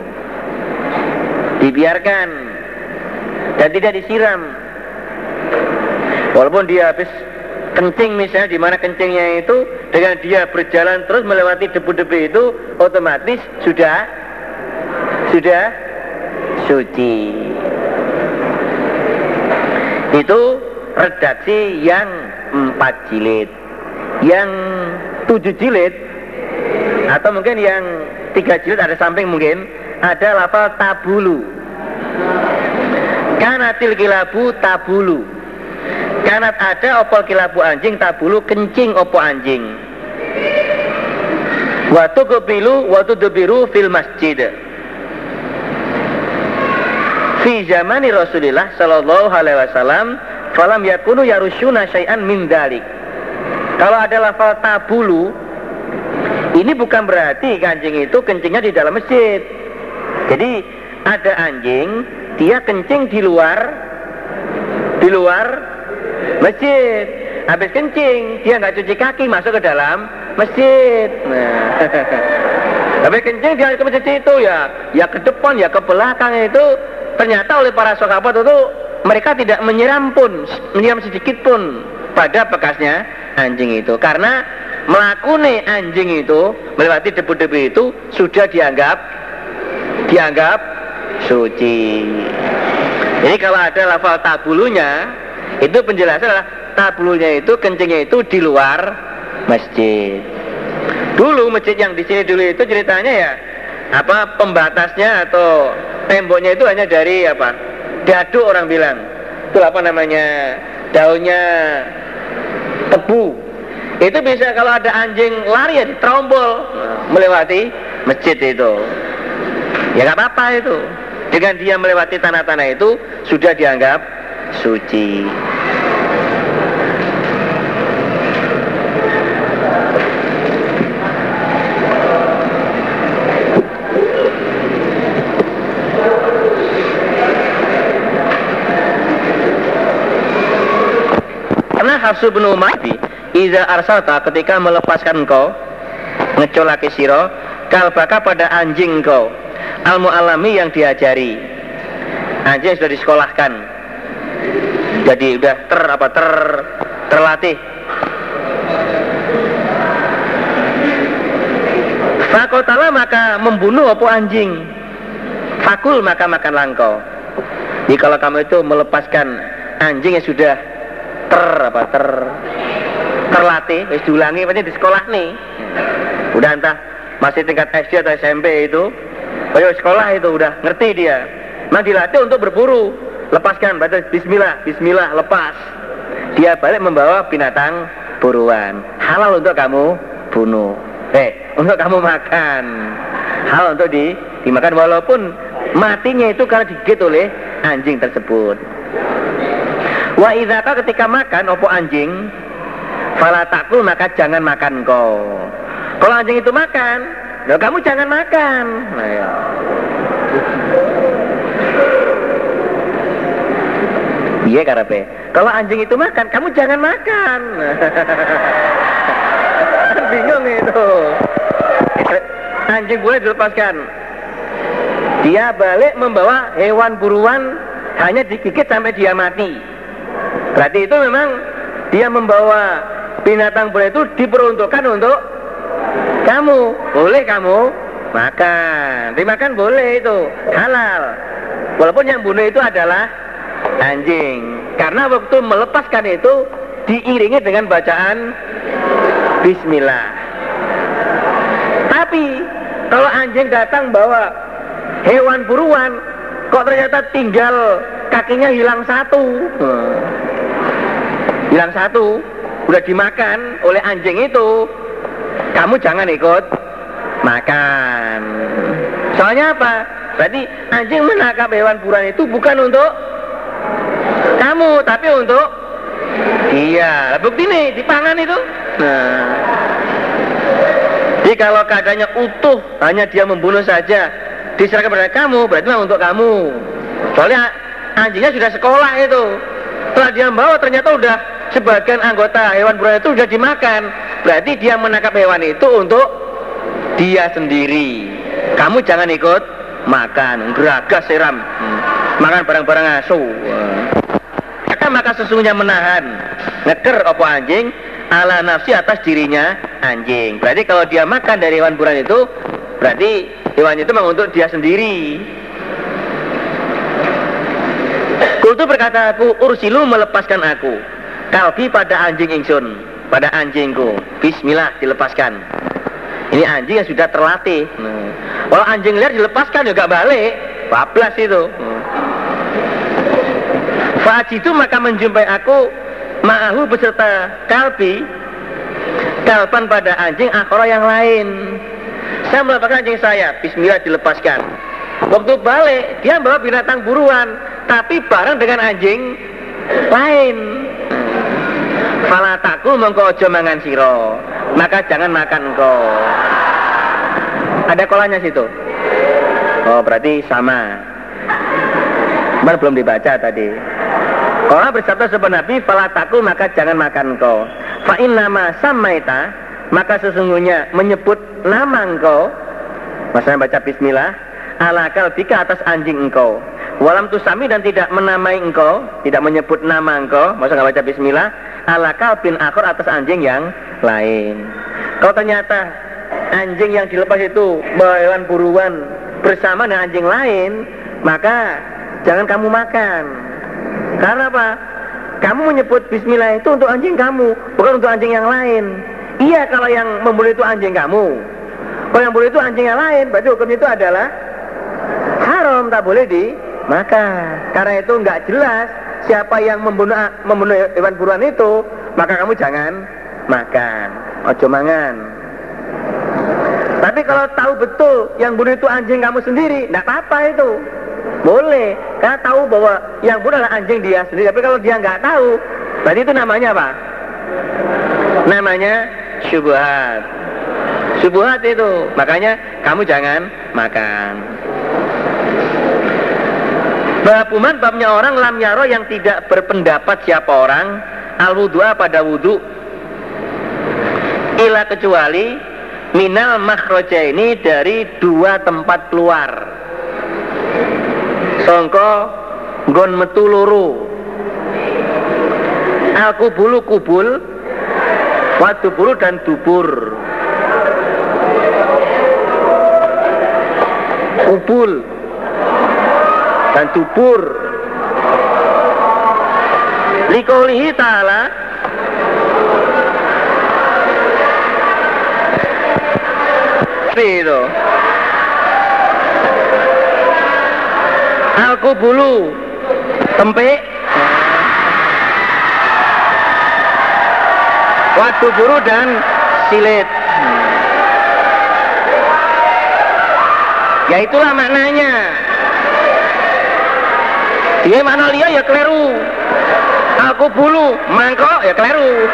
Dibiarkan dan tidak disiram. Walaupun dia habis kencing misalnya di mana kencingnya itu dengan dia berjalan terus melewati debu-debu itu otomatis sudah sudah suci. Itu redaksi yang empat jilid. Yang tujuh jilid atau mungkin yang tiga jilid ada samping mungkin ada lafal tabulu. Kanatil kilabu tabulu. Kanat ada opol kilabu anjing tabulu kencing opo anjing. Waktu kepilu, waktu debiru fil masjid fi zamani Rasulillah sallallahu alaihi wasallam falam yakunu yarusyuna syai'an min dalik. Kalau ada lafal tabulu ini bukan berarti anjing itu kencingnya di dalam masjid. Jadi ada anjing dia kencing di luar di luar masjid. Habis kencing dia nggak cuci kaki masuk ke dalam masjid. Nah. [laughs] Habis kencing dia ke masjid itu ya ya ke depan ya ke belakang itu Ternyata oleh para sahabat itu mereka tidak menyiram pun, menyiram sedikit pun pada bekasnya anjing itu. Karena melakuni anjing itu melewati debu-debu itu sudah dianggap dianggap suci. Jadi kalau ada lafal tabulunya Itu penjelasan adalah tablunya itu kencingnya itu di luar masjid. Dulu masjid yang di sini dulu itu ceritanya ya apa pembatasnya atau temboknya itu hanya dari apa? Dadu orang bilang. Itu apa namanya? Daunnya tebu. Itu bisa kalau ada anjing lari ya terombol melewati masjid itu. Ya nggak apa-apa itu. Dengan dia melewati tanah-tanah itu sudah dianggap suci Hafsu bin Umar Iza arsalta ketika melepaskan engkau Ngecolaki siro Kalbaka pada anjing engkau Al mu'alami yang diajari. Anjing sudah disekolahkan. Jadi udah ter apa ter terlatih. Fakotala maka membunuh apa anjing. Fakul maka makan langkau Jadi kalau kamu itu melepaskan anjing yang sudah ter apa ter? Terlatih. Wis diulangi pasti di sekolah nih? Udah entah. Masih tingkat SD atau SMP itu. Ayo sekolah itu udah. Ngerti dia. Nah dilatih untuk berburu. Lepaskan baca bismillah. Bismillah lepas. Dia balik membawa binatang buruan. Halal untuk kamu bunuh. Eh untuk kamu makan. Halal untuk di dimakan walaupun matinya itu karena digigit oleh anjing tersebut Wa idzaka ketika makan opo anjing fala takul maka jangan makan kau. Kalau anjing itu makan, ya kamu jangan makan. Nah, ya. Iya karepe. Kalau anjing itu makan, kamu jangan makan. [laughs] Bingung itu. Anjing boleh dilepaskan. Dia balik membawa hewan buruan hanya digigit sampai dia mati. Berarti itu memang dia membawa binatang buas itu diperuntukkan untuk kamu. Boleh kamu makan. Dimakan boleh itu, halal. Walaupun yang bunuh itu adalah anjing. Karena waktu melepaskan itu diiringi dengan bacaan bismillah. Tapi kalau anjing datang bawa hewan buruan, kok ternyata tinggal kakinya hilang satu. Hmm bilang satu udah dimakan oleh anjing itu. Kamu jangan ikut makan. Soalnya apa? Berarti anjing menangkap hewan buruan itu bukan untuk kamu tapi untuk iya bukti nih dipangan itu. Nah. Jadi kalau keadaannya utuh hanya dia membunuh saja diserahkan kepada kamu berarti memang untuk kamu. Soalnya anjingnya sudah sekolah itu. Setelah dia membawa ternyata udah sebagian anggota hewan buruan itu sudah dimakan. Berarti dia menangkap hewan itu untuk dia sendiri. Kamu jangan ikut makan, geragas seram. Hmm. Makan barang-barang asu. Maka maka sesungguhnya menahan ngeker opo anjing ala nafsi atas dirinya anjing. Berarti kalau dia makan dari hewan buruan itu berarti hewan itu memang untuk dia sendiri. Kultu berkata aku ursilu melepaskan aku kalbi pada anjing ingsun pada anjingku. Bismillah dilepaskan. Ini anjing yang sudah terlatih. Nah. kalau anjing liar dilepaskan juga balik. Bablas itu. Nah. itu maka menjumpai aku ma'ahu beserta kalbi kalpan pada anjing akhara yang lain. Saya melepaskan anjing saya. Bismillah dilepaskan. Waktu balik dia bawa binatang buruan tapi bareng dengan anjing lain Fala takul mengko aja mangan siro Maka jangan makan engkau. Ada kolanya situ. Oh, berarti sama. Cuman belum dibaca tadi. Kalau bersabda sebenarnya Nabi, fala takul maka jangan makan engkau. Fa nama samaita, maka sesungguhnya menyebut nama engkau. Maksudnya baca bismillah, ala kalbika atas anjing engkau. Walam tusami dan tidak menamai engkau, tidak menyebut nama engkau, maksudnya baca bismillah, ala kalbin akor atas anjing yang lain. Kalau ternyata anjing yang dilepas itu hewan buruan bersama dengan anjing lain, maka jangan kamu makan. Karena apa? kamu menyebut bismillah itu untuk anjing kamu, bukan untuk anjing yang lain. Iya kalau yang membunuh itu anjing kamu. Kalau yang membunuh itu anjing yang lain, berarti hukumnya itu adalah haram, tak boleh dimakan. Karena itu nggak jelas siapa yang membunuh membunuh hewan buruan itu, maka kamu jangan makan. Ojo mangan. Tapi kalau tahu betul yang bunuh itu anjing kamu sendiri, tidak apa-apa itu. Boleh, karena tahu bahwa yang bunuh adalah anjing dia sendiri. Tapi kalau dia nggak tahu, berarti itu namanya apa? Namanya syubhat. Syubhat itu, makanya kamu jangan makan. Babuman babnya orang lam yaro yang tidak berpendapat siapa orang al wudhu'a pada wudhu. Ila kecuali minal makhroja ini dari dua tempat keluar. Songko gon metu loro al kubulu kubul wa duburu dan dubur. Kubul dan dubur likaulihi ta'ala itu Alku bulu. Tempe Wadu buru dan silit. Ya itulah maknanya Dia mana liya ya keliru. Aku bulu mangkok ya keliru.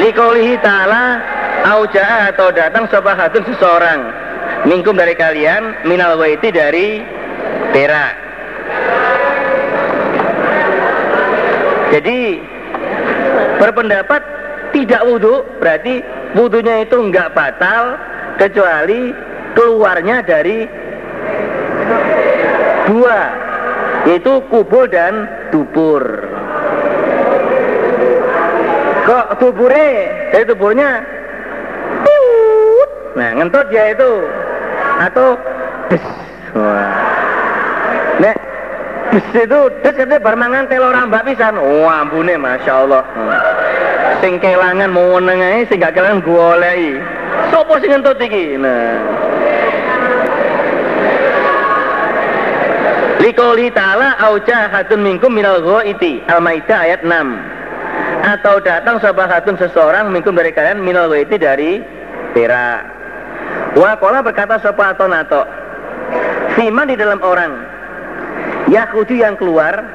Likaulihi ta'ala Auja atau datang sobahatun seseorang. Mingkum dari kalian Minal waiti dari perak. Jadi Berpendapat Tidak wudhu Berarti wudhunya itu enggak batal Kecuali keluarnya dari Dua Yaitu kubur dan dubur. Kok tubure dari tuburnya nah ngentut dia itu. Atau des. Wah. Nek des itu des itu bermangan telo rambak pisan. Wah ampune masya Allah. Sing kelangan mau nengai sing gak kelangan golei sopo sing ngentut iki? Nah Likoli ta'ala hatun minkum minal ghaiti Al-Maidah ayat 6 atau datang sahabatun seseorang minkum dari kalian minal waiti dari perak. Wa kola berkata sopa atau nato. Fiman di dalam orang. Yakudu yang keluar.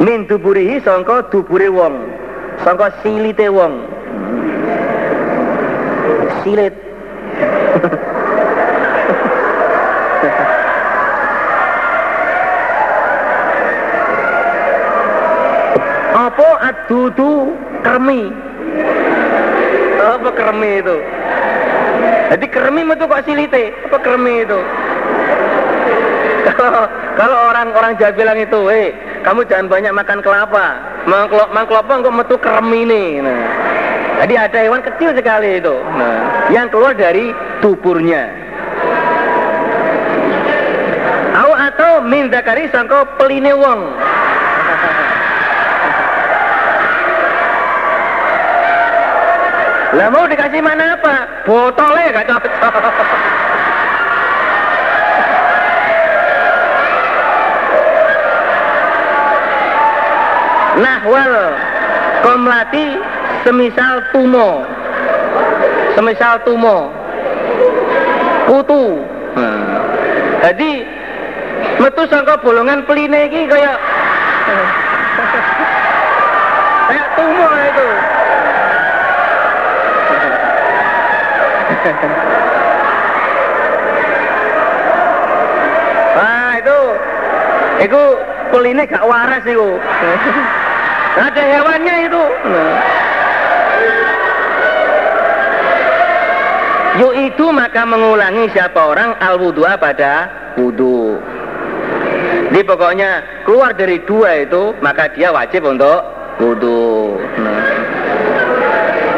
Min duburihi songko duburi wong. Songko silite wong. Silit. Adudu kermi. Apa kermi itu? Jadi kermi itu kok silite? Apa kermi itu? Kalau orang-orang Jawa bilang itu eh kamu jangan banyak makan kelapa. Makan kelapa kok metu kermi nih nah. jadi ada hewan kecil sekali itu. Nah, yang keluar dari tuburnya atau min zakari sangko peline wong Lah mau dikasih mana apa? Botolnya gak cocok. Nahwal komlati semisal tumo. Semisal tumo. Kutu. Hmm. Jadi metu sangka bolongan peline iki kayak kayak tumo itu. Wah itu, itu kuline gak waras itu. [laughs] Ada hewannya itu. Yuk itu maka mengulangi siapa orang al wudhu'a pada wudhu. Jadi pokoknya keluar dari dua itu maka dia wajib untuk wudhu. Nah.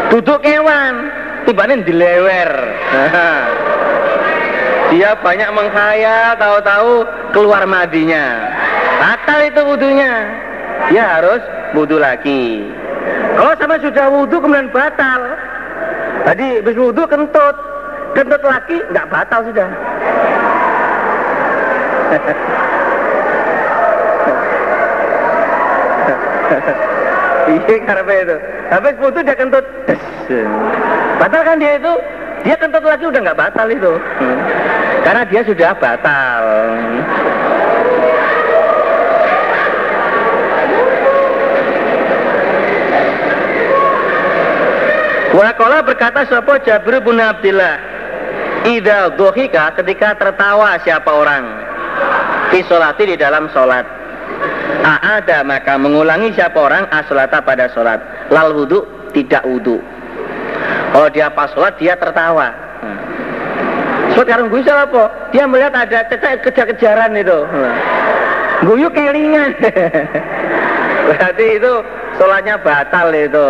Duduk kewan, tibanin dilewer. [laughs] dia banyak menghayal tahu-tahu keluar madinya. Batal itu wudhunya dia harus wudhu lagi. Kalau sama sudah wudhu kemudian batal. Tadi habis wudhu kentut. Kentut lagi nggak batal sudah [laughs] Iya karena itu. Habis wudhu dia kentut. Batal kan dia itu? Dia kentut lagi udah nggak batal itu. Karena dia sudah batal. Wakola berkata sopo Jabir bin Abdillah Ida dohika ketika tertawa siapa orang Fisolati di dalam sholat Aada maka mengulangi siapa orang asolata pada sholat. Lal wudhu tidak wudhu Kalau dia pas sholat dia tertawa. Sholat karung guyu apa? Dia melihat ada kejar-kejaran itu. Guyu kelingan. [laughs] Berarti itu sholatnya batal itu.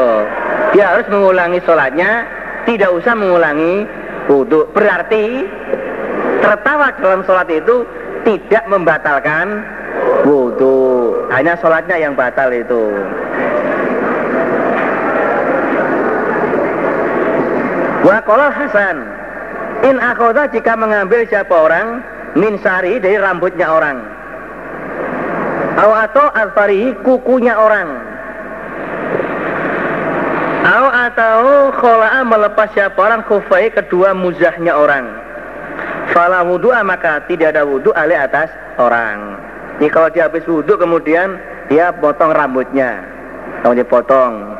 Dia harus mengulangi sholatnya tidak usah mengulangi wudhu berarti tertawa dalam sholat itu tidak membatalkan wudhu hanya sholatnya yang batal itu Wakola Hasan In akhoda jika mengambil siapa orang Min sari dari rambutnya orang Atau alfarihi kukunya orang Au atau khola'a melepas siapa orang kufai kedua muzahnya orang. Fala wudhu'a maka tidak ada wudhu alih atas orang. Ini kalau dia habis wudhu kemudian dia potong rambutnya. Kemudian potong.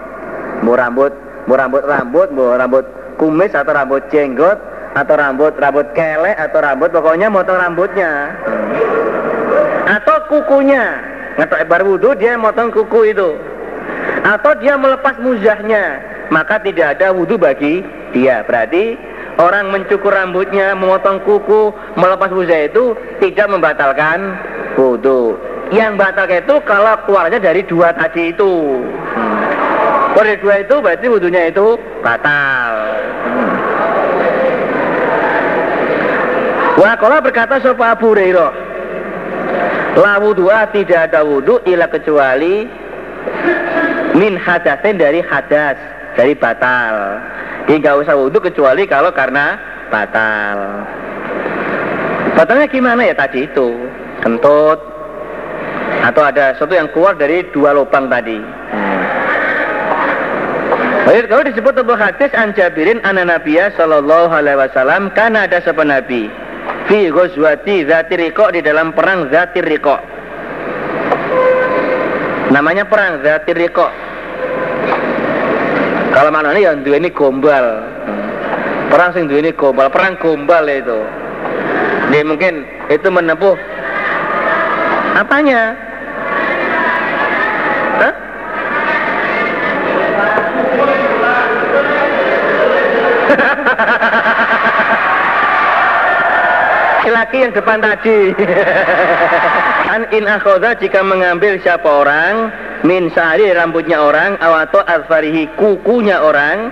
Mau rambut, mau rambut rambut, mau rambut kumis atau rambut jenggot atau rambut rambut kelek atau rambut pokoknya motong rambutnya. Atau kukunya. Ngetok bar wudhu dia motong kuku itu atau dia melepas muzahnya maka tidak ada wudhu bagi dia berarti orang mencukur rambutnya memotong kuku melepas muzah itu tidak membatalkan wudhu yang batal itu kalau keluarnya dari dua tadi itu. Hmm. kalau dari dua itu berarti wudhunya itu batal. Hmm. Wakola berkata sopa Abu Hurairah? La wudhu'a tidak ada wudhu ila kecuali min hadasin dari hadas dari batal. Jadi nggak usah wudhu kecuali kalau karena batal. Batalnya gimana ya tadi itu kentut atau ada sesuatu yang keluar dari dua lubang tadi hmm. kalau disebut sebuah hadis an Jabirin anna Nabiya sallallahu alaihi wasallam karena ada sebuah nabi fi ghazwati zati di dalam perang zati namanya perang zati kalau mana ini yang dua ini gombal. Perang sing dua ini gombal, perang gombal itu. Dia mungkin itu menempuh apanya? Hah? [laughs] laki yang depan tadi [laughs] an in akhoda jika mengambil siapa orang min sari rambutnya orang atau alfarihi kukunya orang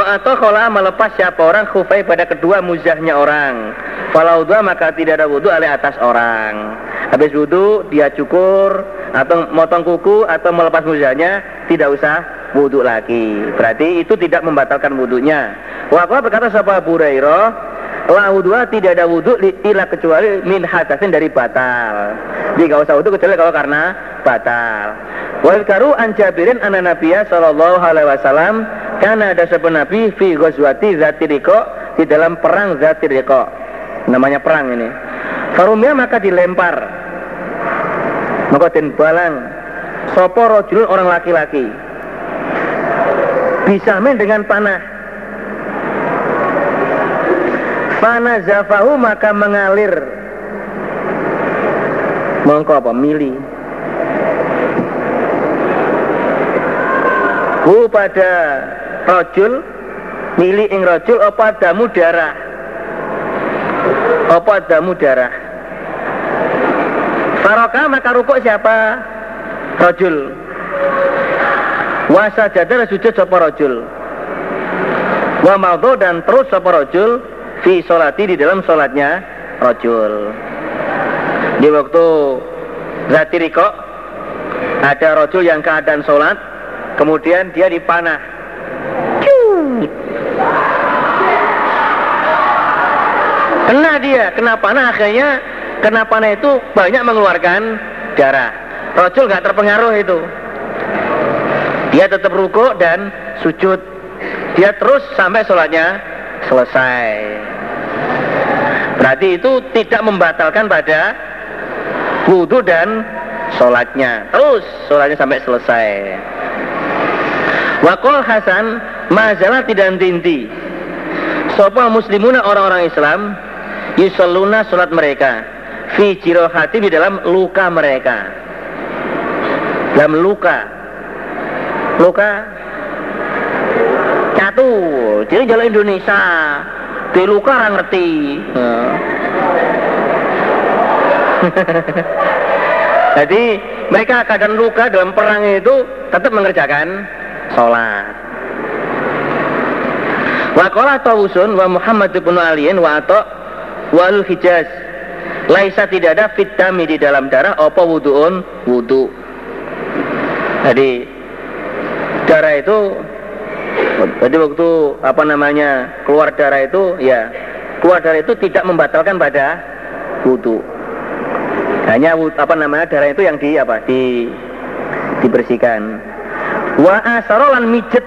atau kalau melepas siapa orang khufai pada kedua muzahnya orang. Kalau dua maka tidak ada wudhu oleh atas orang. Habis wudhu dia cukur atau motong kuku atau melepas muzahnya tidak usah wudhu lagi. Berarti itu tidak membatalkan wudhunya Wakwa berkata sahabat Burairah La wudhu'a tidak ada wudhu ila kecuali min hadasin dari batal. Jadi nggak usah wudhu kecuali kalau karena batal. Wal karu an Jabirin anna Nabiya sallallahu alaihi wasallam karena ada sebuah Nabi fi ghazwati Zatiriko di dalam perang Zatiriko. Namanya perang ini. Farumnya maka dilempar. Maka balang sopo rojulun orang laki-laki. Bisa main dengan panah Fana zafahu maka mengalir. Mongko apa? Mili? Hu pada rojul Mili ing rojul apa damu darah? Apa damu darah? Faroka maka rukuk siapa? Rojul. Wasa jadar sujud sapa rojul. Wa dan terus sapa rojul fi solati di dalam solatnya rojul. Di waktu Zatiriko ada rojul yang keadaan sholat, kemudian dia dipanah. Kena dia, kena panah akhirnya kena panah itu banyak mengeluarkan darah. Rojul nggak terpengaruh itu. Dia tetap ruko dan sujud. Dia terus sampai sholatnya selesai. Berarti itu tidak membatalkan pada wudhu dan sholatnya. Terus sholatnya sampai selesai. Wakol Hasan majalah tidak tinti. Sopo muslimuna orang-orang Islam yusalluna sholat mereka fi jirohati di dalam luka mereka dalam luka luka catu jadi jalan Indonesia di luka orang ngerti [laughs] jadi mereka keadaan luka dalam perang itu tetap mengerjakan sholat Wa qala Tawusun wa Muhammad bin Aliin wa Atta wal Hijaz. Laisa tidak ada fitami di dalam darah apa wuduun wudu. Jadi darah itu jadi waktu apa namanya keluar darah itu ya keluar darah itu tidak membatalkan pada wudu. Hanya apa namanya darah itu yang di apa di dibersihkan. Wa asarolan mijet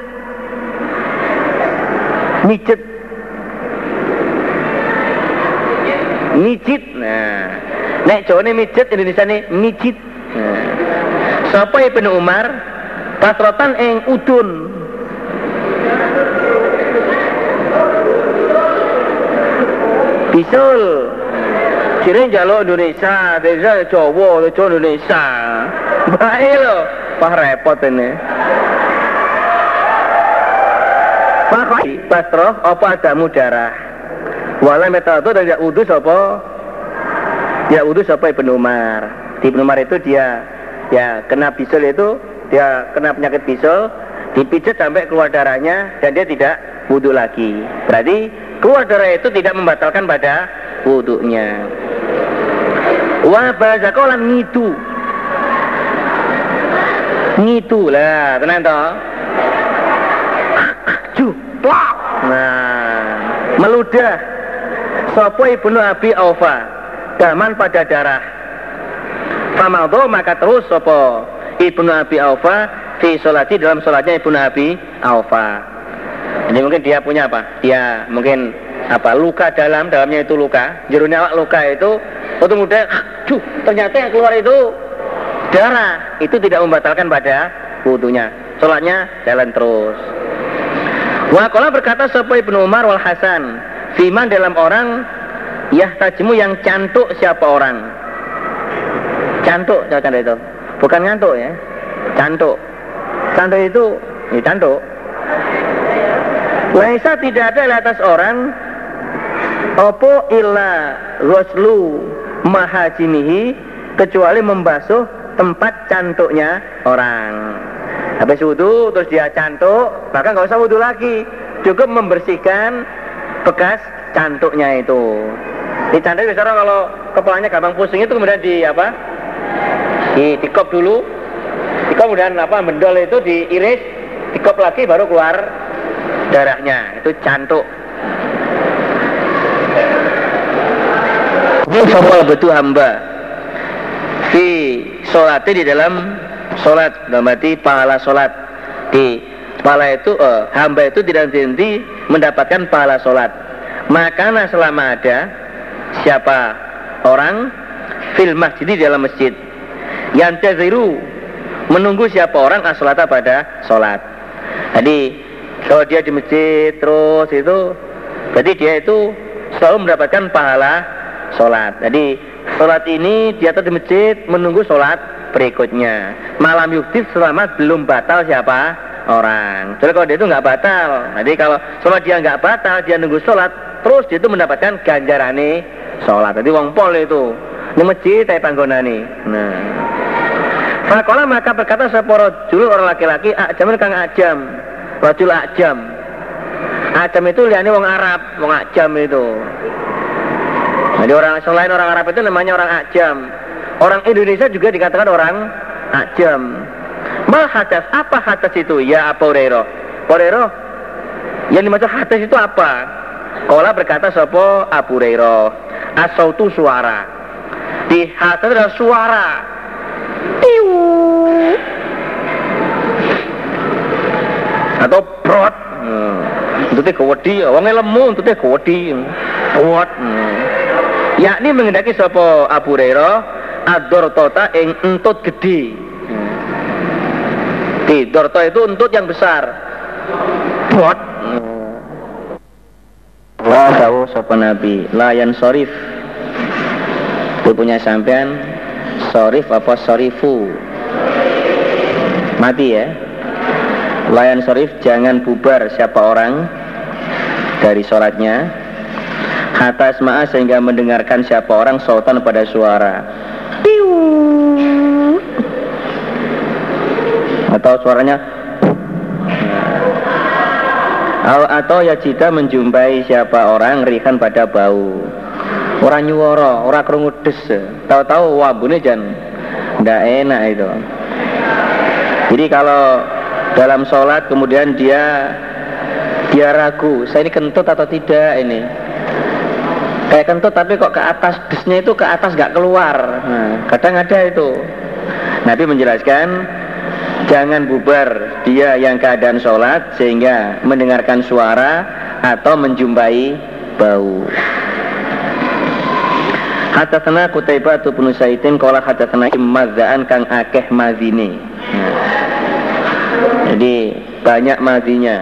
mijet mijit nah nek jawane mijet Indonesia ini mijit nah. sapa Ibnu Umar pasrotan ing udun bisul Kira jaluk Indonesia, desa Jawa, desa Indonesia. Baik lo, wah repot ini. Fakoi basroh apa adamu darah. Wala metode dan tidak udus apa ya udus apa Ibnu Umar. Di Ibnu Umar itu dia ya kena bisul itu dia kena penyakit bisul dipijat sampai keluar darahnya dan dia tidak wudhu lagi. Berarti keluar darah itu tidak membatalkan pada wudhunya. Wa bazakolan ngitu. Ngitu lah, tenang toh plak. Nah, meludah sapa ibnu Abi Aufa daman pada darah. Famadho maka terus sapa ibnu Abi Aufa fi sholati dalam sholatnya ibnu Abi Aufa. Ini mungkin dia punya apa? Dia mungkin apa luka dalam dalamnya itu luka jerunya awak luka itu waktu muda cuh ternyata yang keluar itu darah itu tidak membatalkan pada wudhunya sholatnya jalan terus Wakola berkata sapa Ibnu Umar wal Hasan, Fiman dalam orang Yah tajmu yang cantuk siapa orang? Cantuk, jangan itu. Bukan ngantuk ya. Cantuk. Cantuk itu, ini cantuk. Laisa tidak ada di atas orang Opo illa roslu mahajimihi kecuali membasuh tempat cantuknya orang. Habis wudhu terus dia cantuk, bahkan nggak usah wudhu lagi, cukup membersihkan bekas cantuknya itu. Di cantuk biasanya kalau kepalanya gampang pusing itu kemudian di apa? Di dikop dulu, dikop kemudian apa? Mendol itu diiris, dikop lagi baru keluar darahnya. Itu cantuk. Ini betul hamba. Di sholatnya di dalam sholat berarti pahala sholat di pahala itu uh, hamba itu tidak berhenti mendapatkan pahala sholat makanya selama ada siapa orang fil masjid di dalam masjid yang taziru menunggu siapa orang asolata pada sholat jadi kalau dia di masjid terus itu. Jadi dia itu selalu mendapatkan pahala sholat. Jadi sholat ini dia di masjid menunggu sholat berikutnya. Malam yuktif selamat belum batal siapa? Orang. Jadi kalau dia itu nggak batal jadi kalau selama dia nggak batal dia nunggu sholat terus dia itu mendapatkan ganjarane sholat. Jadi wong pol itu ini masjid tapi panggonani nah. Fakola maka berkata seporo julu orang laki-laki ajam kang ajam rajul ajam ajam itu liane wong Arab wong ajam itu Jadi orang selain orang Arab itu namanya orang Ajam. Orang Indonesia juga dikatakan orang Ajam. Mal hadas, apa hadas itu? Ya Abu Hurairah. Hurairah, yang dimaksud hadas itu apa? Kola berkata sopo Abu Hurairah. Asautu suara. Di hadas adalah suara. Tiu. Atau prot. Hmm. Itu teh kewedi, wongnya lemu, teh kewedi. Prot. Hmm. Yakni mengendaki sopo Abu Hurairah ador tota ing entut gede. Di dorto itu entut yang besar. Prot. Wah, tahu sopo Nabi, layan sorif. Itu punya sampean sorif apa sorifu? Mati ya. Layan sorif jangan bubar siapa orang dari sholatnya. Hatta asma'a sehingga mendengarkan siapa orang sautan pada suara. Piu. Atau suaranya. Atau ya jika menjumpai siapa orang rihan pada bau. Orang nyuwara orang kerungu des. Tahu-tahu wabune jan ndak enak itu. Jadi kalau dalam sholat kemudian dia dia ragu saya ini kentut atau tidak ini? Kayak kentut tapi kok ke atas desnya itu ke atas gak keluar. Nah, kadang ada itu. Nabi menjelaskan jangan bubar dia yang keadaan sholat sehingga mendengarkan suara atau menjumpai bau. Hadatsana Qutaibah bin Saidin qala hadatsana immadzaan kang akeh mazine. Jadi banyak mazinya.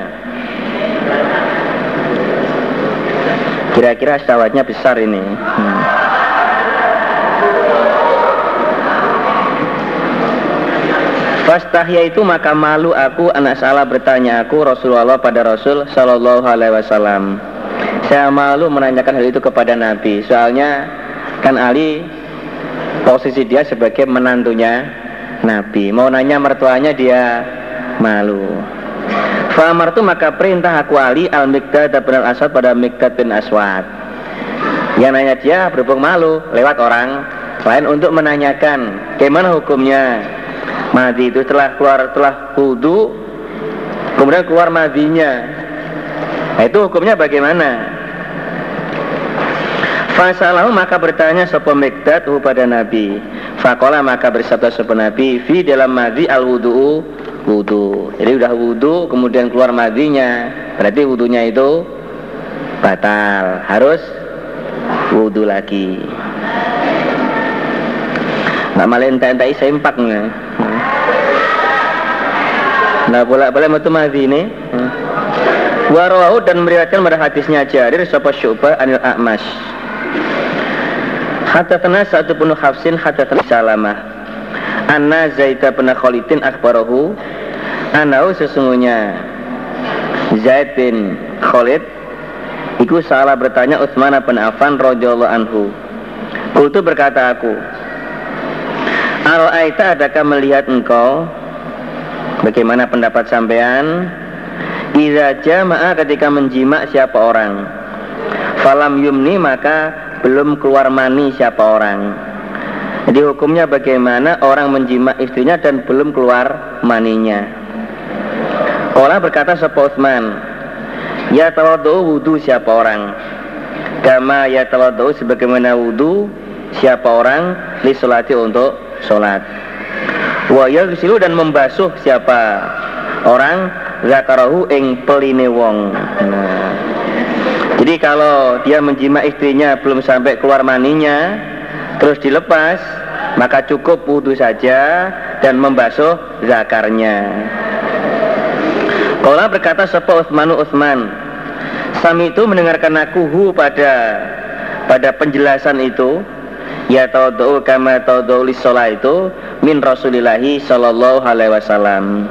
Kira-kira syawatnya besar ini. Hmm. Fastahya itu maka malu aku anak salah bertanya aku Rasulullah pada Rasul Shallallahu Alaihi Wasallam. Saya malu menanyakan hal itu kepada Nabi. Soalnya kan Ali posisi dia sebagai menantunya Nabi. Mau nanya mertuanya dia malu. Famar itu maka perintah aku Ali al Mikdad bin al Aswad pada Mikdad bin Aswad. Yang nanya dia berhubung malu lewat orang lain untuk menanyakan bagaimana hukumnya madi itu setelah keluar setelah wudhu kemudian keluar madinya nah, itu hukumnya bagaimana Fasalahu maka bertanya sopo Mikdad pada Nabi. Fakola maka bersabda sopo Nabi fi dalam madi al wudu wudu. Jadi udah wudu kemudian keluar madinya, berarti wudunya itu batal, harus wudu lagi. Nggak malah entai-entai sempak nggak. Nah bolak boleh metu madi ini. Warawahu dan meriwayatkan pada hadisnya Jarir sapa Syu'bah anil A'mas. Hadatana satu penuh hafsin hadatana salamah. Anna Zaid bin Khalidin akhbarahu Anau sesungguhnya Zaid bin Khalid Iku salah bertanya Utsman bin Affan radhiyallahu anhu. Kultu berkata aku, Al-Aita adakah melihat engkau? Bagaimana pendapat sampean? Iza jama'a ketika menjima siapa orang. Falam yumni maka belum keluar mani siapa orang. Jadi hukumnya bagaimana orang menjima istrinya dan belum keluar maninya Olah berkata sepa Utsman Ya tawadu wudu siapa orang? Kama ya tawadu sebagaimana wudu siapa orang Li untuk sholat wa yaghsilu dan membasuh siapa orang zakarahu ing peline wong. Nah. Jadi kalau dia menjima istrinya belum sampai keluar maninya terus dilepas maka cukup wudhu saja dan membasuh zakarnya Kala berkata sepa Utsmanu Utsman? Sami itu mendengarkan aku hu pada pada penjelasan itu ya taudhu kama taudhu sholat itu min rasulillahi sallallahu alaihi wasallam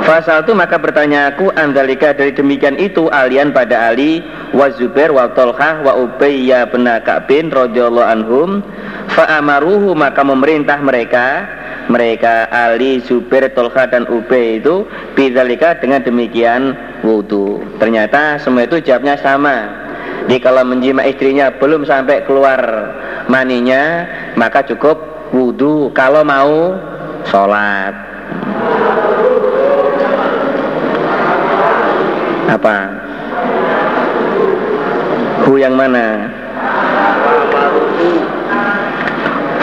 Fasal itu maka bertanya aku andalika dari demikian itu alian pada Ali wa Zubair wa Tolhah wa Ubayyah bin Ka'bin radhiyallahu anhum fa amaruhu maka memerintah mereka mereka Ali, Zubair, Tolha dan Ubay itu bidzalika dengan demikian wudhu. Ternyata semua itu jawabnya sama Jadi kalau menjima istrinya belum sampai keluar maninya, maka cukup wudhu kalau mau sholat. Apa? Hu yang mana?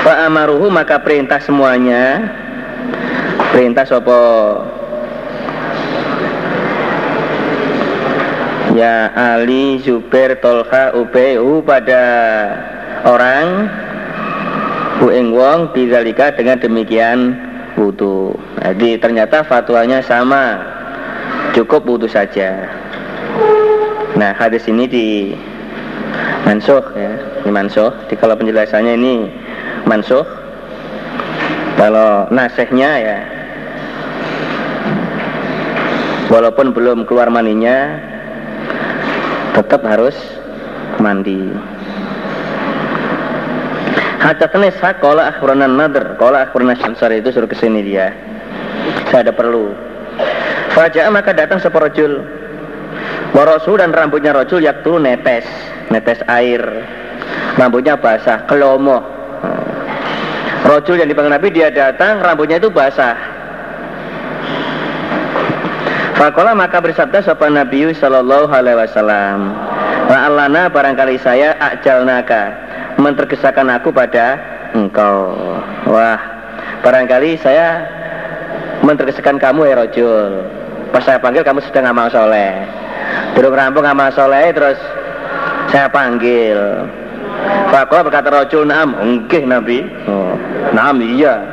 Fa'amaruhu maka perintah semuanya Perintah sopo Ya Ali, Zubair, Tolha, Ubay,hu pada orang. Bu wong bizalika dengan demikian wudhu Jadi ternyata fatwanya sama. Cukup wudhu saja. Nah hadis ini di mansuh ya Di mansuh Di kalau penjelasannya ini mansuh Kalau nasihnya ya Walaupun belum keluar maninya tetap harus mandi. Hadatsana Ishaq qala akhbarana Nadr qala akhbarana Syamsar itu suruh ke sini dia. Saya ada perlu. Faja'a maka datang seporojul Warasul dan rambutnya rojul yaktu netes Netes air Rambutnya basah, kelomo Rojul yang dipanggil Nabi dia datang rambutnya itu basah Fakola maka bersabda sopan Nabi Sallallahu Alaihi Wasallam. La'allana barangkali saya ajalnaka mentergesakan aku pada engkau. Wah, barangkali saya mentergesakan kamu ya rojul. Pas saya panggil kamu sedang ngamal soleh. Belum rampung ngamal soleh terus saya panggil. Fakola berkata rojul naam, enggih Nabi. Oh, naam iya.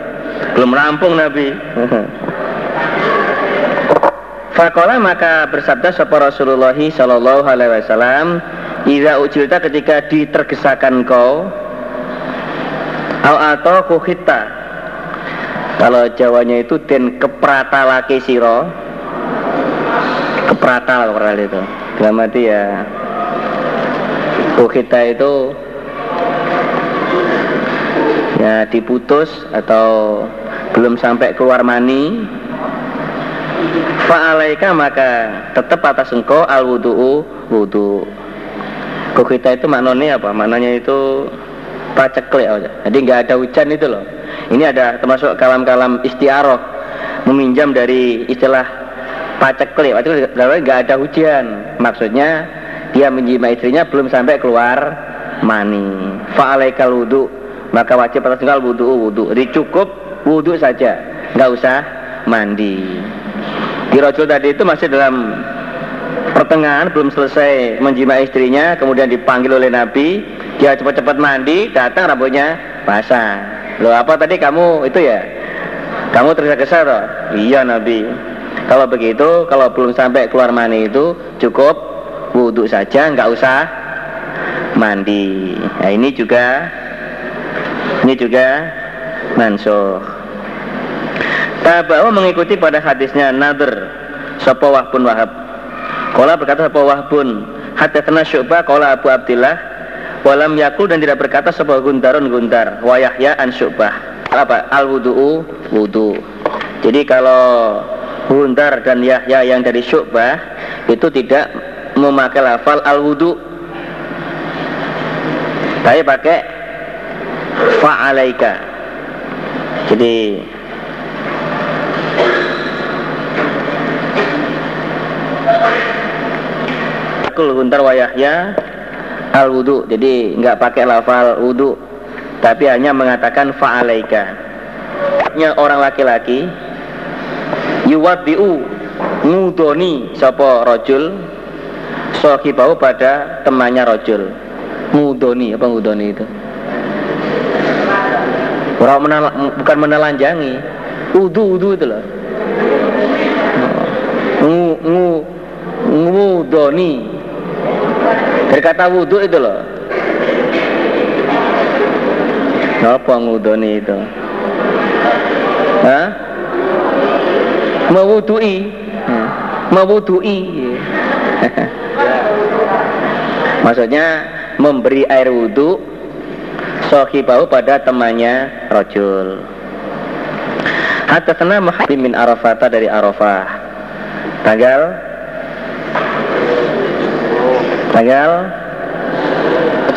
Belum rampung Nabi. [laughs] Fakola maka bersabda sapa Rasulullah Shallallahu Alaihi Wasallam, Iza ujilta ketika ditergesakan kau, al atau kuhita. Kalau Jawanya itu den keprata laki siro, keprata lah itu. Dalam arti ya, kuhita itu ya diputus atau belum sampai keluar mani Fa'alaika maka tetap atas engkau al wudu'u wudu. kita itu maknanya apa? Maknanya itu paceklik aja. Jadi nggak ada hujan itu loh. Ini ada termasuk kalam-kalam istiaroh meminjam dari istilah paceklik. Itu nggak ada hujan. Maksudnya dia menjima istrinya belum sampai keluar mani. Fa'alaika wudu maka wajib atas engkau wudu wudu. Jadi cukup wudu saja, nggak usah mandi. Di rojul tadi itu masih dalam pertengahan belum selesai menjima istrinya kemudian dipanggil oleh Nabi. Dia cepat-cepat mandi datang rambutnya basah. Lo apa tadi kamu itu ya? Kamu tergesa-gesa toh? Iya Nabi. Kalau begitu kalau belum sampai keluar mani itu cukup wudhu saja nggak usah mandi. Nah ini juga ini juga mansuh Tabahu mengikuti pada hadisnya Nadir. Sapa pun Wahab. Kola berkata Sapa Wahbun Hadatsana Syu'bah Kola Abu Abdillah Walam yakul dan tidak berkata Sapa Gundarun Gundar Wa Yahya an Syu'bah. Apa? Al wudu'u wudu. Jadi kalau Gundar dan Yahya yang dari Syu'bah Itu tidak memakai lafal al wudu Tapi pakai Fa'alaika. Jadi Kul Guntar wa Yahya al wudu. Jadi nggak pakai lafal wudu, tapi hanya mengatakan fa'alaika. Nya orang laki-laki yuwaddiu ngudoni sapa rajul bau pada temannya rajul. Ngudoni apa ngudoni itu? Orang menal, bukan menelanjangi. Wudu wudu itu loh. Ngu, ngu, ngudoni dari kata wudhu itu loh. Apa ngudoni itu? Hah? Mewudui. Hmm. Mewudui. [laughs] Maksudnya memberi air wudhu sohibahu pada temannya rojul. Hatta sana min Arafata dari Arafah. Tanggal tanggal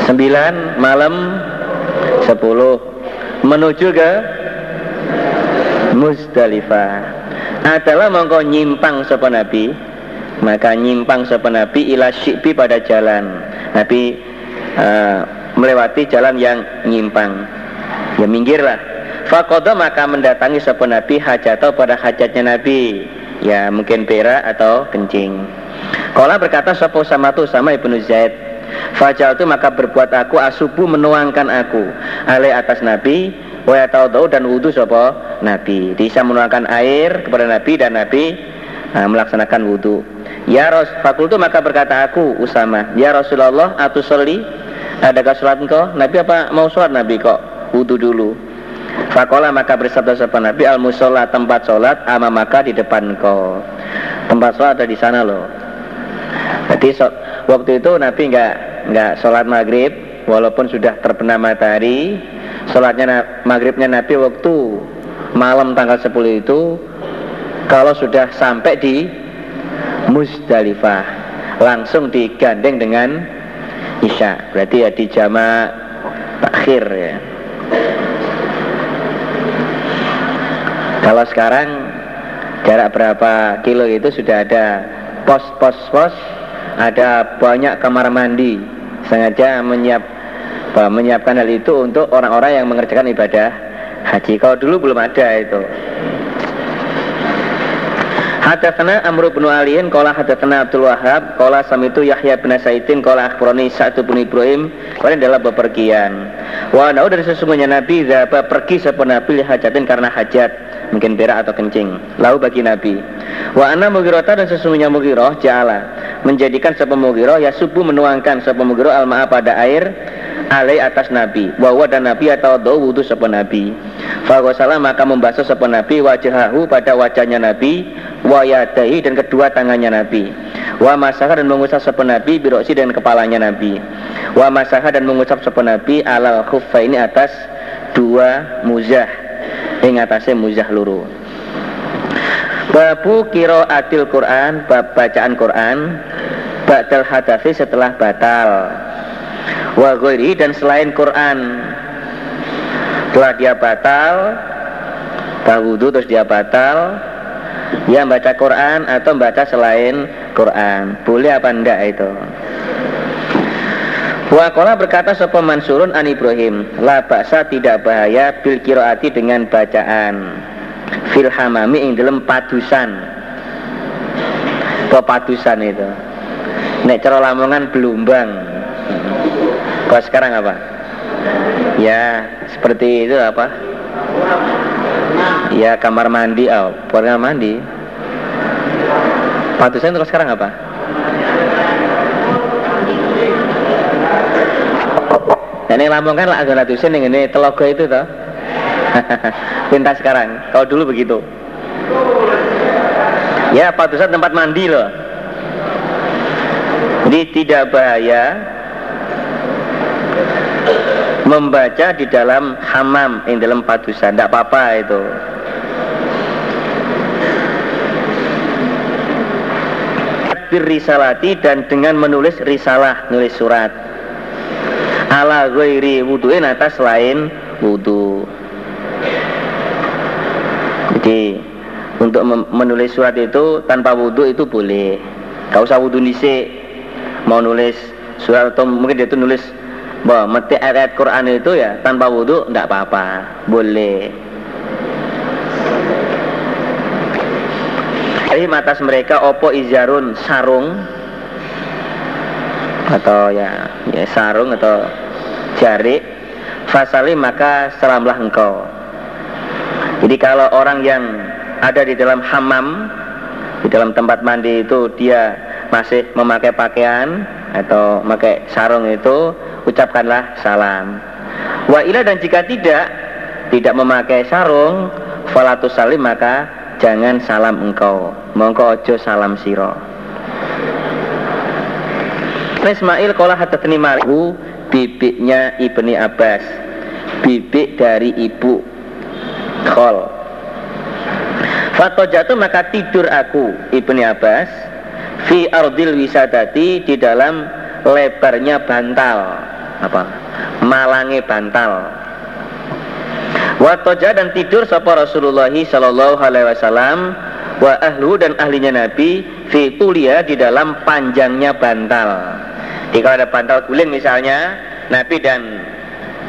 Sembilan malam sepuluh. Menuju ke Musdalifah adalah mongko nyimpang sapa nabi. Maka nyimpang sapa nabi ila syibi pada jalan. Nabi uh, melewati jalan yang nyimpang. Ya minggirlah. Fakodo maka mendatangi sapa nabi hajatau pada hajatnya nabi. Ya mungkin berak atau kencing Kala berkata sapa sama tu sama Ibnu Zaid Fajal itu maka berbuat aku asubu menuangkan aku alai atas Nabi wa tahu dan wudhu sapa Nabi. Bisa menuangkan air kepada Nabi dan Nabi nah, melaksanakan wudhu. Ya Ros, fakultu maka berkata aku Usama, ya Rasulullah atu soli adakah sholat engkau? Nabi apa mau sholat Nabi kok wudhu dulu. Fakola maka bersabda sapa Nabi al musola tempat sholat ama maka di depan kau. Tempat sholat ada di sana loh. Jadi so, waktu itu Nabi nggak nggak sholat maghrib walaupun sudah terbenam matahari. Sholatnya maghribnya Nabi waktu malam tanggal 10 itu kalau sudah sampai di Musdalifah langsung digandeng dengan Isya berarti ya di jama takhir ya kalau sekarang jarak berapa kilo itu sudah ada pos-pos-pos ada banyak kamar mandi. Sengaja menyiap menyiapkan hal itu untuk orang-orang yang mengerjakan ibadah haji. Kalau dulu belum ada itu. Hadatsana Amr bin Aliin qala hadatsana Abdul Wahab qala samitu Yahya bin Sa'idin qala akhbarani Sa'd bin Ibrahim kalian dalam bepergian. Wa nau dari sesungguhnya Nabi zaba pergi sapa Nabi hajatin karena hajat mungkin berak atau kencing. Lalu bagi Nabi. Wa anna mugirata dan sesungguhnya mugiroh ja'ala menjadikan sapa mugiroh ya subuh menuangkan sapa mugiroh al pada air alai atas Nabi. Wa dan Nabi atau do wudhu sapa Nabi. Fagosala maka membasuh sapa Nabi wajahahu pada wajahnya Nabi wa yadaihi dan kedua tangannya Nabi. Wa masaha dan mengusap sapa Nabi biroksi dan kepalanya Nabi. Wa masaha dan mengusap sapa Nabi alal khuffa ini atas dua muzah. Ing atasnya muzah luru babu kiro adil Quran bab bacaan Quran ba'dal hadafi setelah batal. Wa dan selain Quran. Setelah dia batal wudhu terus dia batal Ya baca Quran atau baca selain Quran. Boleh apa enggak itu? Wakola berkata sopo Mansurun an Ibrahim La baksa tidak bahaya bil kiroati dengan bacaan Fil hamami ing dalam padusan Padusan itu Nek cara lamongan belumbang Kalau sekarang apa? Ya seperti itu apa? Ya kamar mandi, oh, kamar mandi. Patusan terus sekarang apa? Ini Lampung kan lah agak tusen yang ini telogo itu toh. [laughs] Pintas sekarang. Kalau dulu begitu. Ya, patusan tempat mandi loh. Jadi tidak bahaya membaca di dalam hamam yang dalam padusan tidak apa-apa itu risalati dan dengan menulis risalah nulis surat ala ghairi wudu'in atas lain wudu jadi untuk menulis surat itu tanpa wudu itu boleh. Gak usah wudu nisik. Mau nulis surat atau mungkin dia itu nulis bahwa metik ayat Quran itu ya tanpa wudhu tidak apa-apa. Boleh. Jadi atas mereka opo izarun sarung. Atau ya, ya sarung atau jari. Fasali maka selamlah engkau jadi kalau orang yang ada di dalam hamam di dalam tempat mandi itu dia masih memakai pakaian atau memakai sarung itu ucapkanlah salam. Wa ila dan jika tidak tidak memakai sarung falatus salim maka jangan salam engkau. Mongko ojo salam siro. Ismail kola hadatni marihu bibiknya Ibni Abbas bibik dari ibu Fato jatuh maka tidur aku Ibni Abbas fi ardil wisadati di dalam lebarnya bantal. Apa? Malangi bantal. Watoja dan tidur sapa Rasulullah Sallallahu Alaihi Wasallam wa ahlu dan ahlinya Nabi fi tulia di dalam panjangnya bantal. Kalau ada bantal guling misalnya, Nabi dan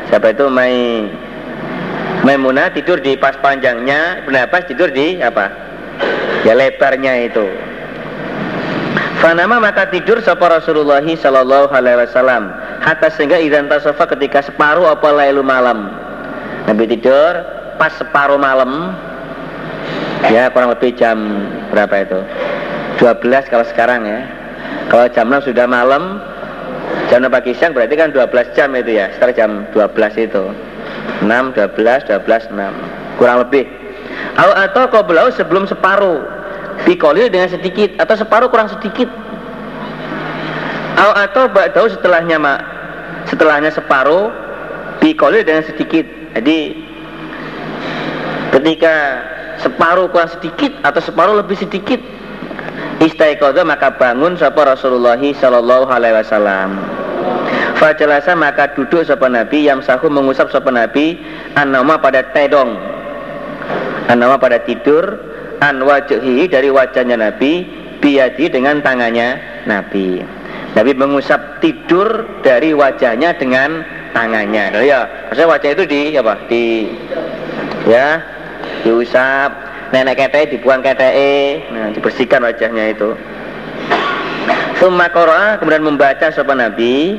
siapa itu Mai Maimunah tidur di pas panjangnya, Ibn Abbas tidur di apa? Ya lebarnya itu. Fanama maka tidur sapa Rasulullah sallallahu alaihi wasallam. Hatta sehingga idan tasofa ketika separuh apa lailu malam. Nabi tidur pas separuh malam. Ya kurang lebih jam berapa itu? 12 kalau sekarang ya. Kalau jam 6 sudah malam jam 6 pagi siang berarti kan 12 jam itu ya sekitar jam 12 itu 6, 12, 12, 6 kurang lebih. Atau kau belau sebelum separuh. Bikoli dengan sedikit atau separuh kurang sedikit. Atau ba'dau setelahnya mak setelahnya separuh Bikoli dengan sedikit. Jadi ketika separuh kurang sedikit atau separuh lebih sedikit istiqodah maka bangun sapa Rasulullah sallallahu alaihi wasallam. Fajalasa maka duduk sapa Nabi yang sahu mengusap sapa Nabi anama pada tedong anama pada tidur an wajhi dari wajahnya Nabi biadi dengan tangannya Nabi. Nabi mengusap tidur dari wajahnya dengan tangannya. Nah, ya, maksudnya wajah itu di apa? Di ya, diusap, nenek kete dibuang kete, nah dibersihkan wajahnya itu. Summa kemudian membaca sopan Nabi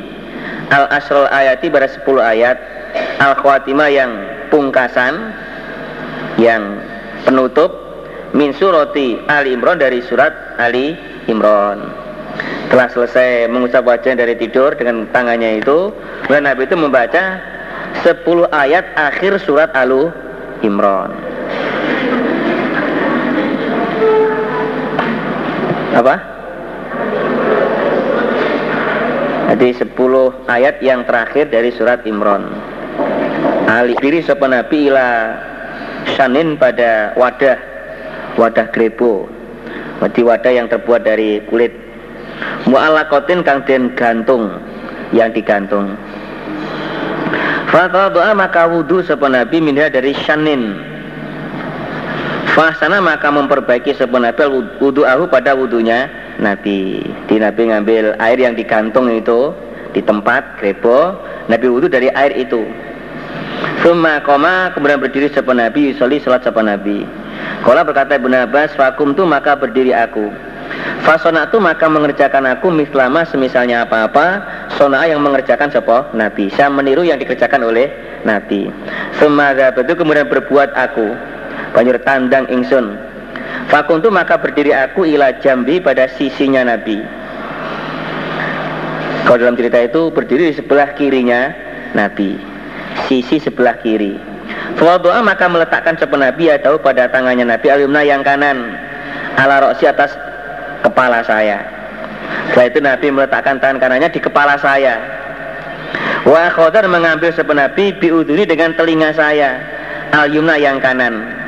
al asrul ayati pada 10 ayat. Al khawatimah yang pungkasan yang penutup. Min surati Ali Imran dari surat Ali Imran. Telah selesai mengusap wajah dari tidur dengan tangannya itu kemudian Nabi itu membaca 10 ayat akhir surat Alu Imran. Apa? Jadi 10 ayat yang terakhir dari surat Imran. Ali diri sopan Nabi ila sanin pada wadah wadah grebo di wadah yang terbuat dari kulit. Mu'alakotin kang den gantung yang digantung. Doa maka wudhu sepen Nabi minha dari syanin. Fahsana maka memperbaiki sepen Nabi wudhu ahu pada wudhunya Nabi. Di Nabi ngambil air yang digantung itu Di tempat grebo Nabi wudhu dari air itu. Suma koma kemudian berdiri sepen Nabi Yusoli salat sepen Nabi. Kala berkata Ibn Abbas Fakum tu maka berdiri aku. Fasona itu maka mengerjakan aku mislama semisalnya apa-apa Sona yang mengerjakan siapa? Nabi. Saya meniru yang dikerjakan oleh Nabi. Semoga itu kemudian berbuat aku. Banyak tandang ingsun Fakuntu maka berdiri aku ila jambi pada sisinya Nabi Kalau dalam cerita itu berdiri di sebelah kirinya Nabi Sisi sebelah kiri doa maka meletakkan sepen Nabi atau pada tangannya Nabi alimna yang kanan ala roksi atas kepala saya. Setelah itu Nabi meletakkan tangan kanannya di kepala saya. Wa khodar mengambil sepenapi biuduni dengan telinga saya. Al yang kanan.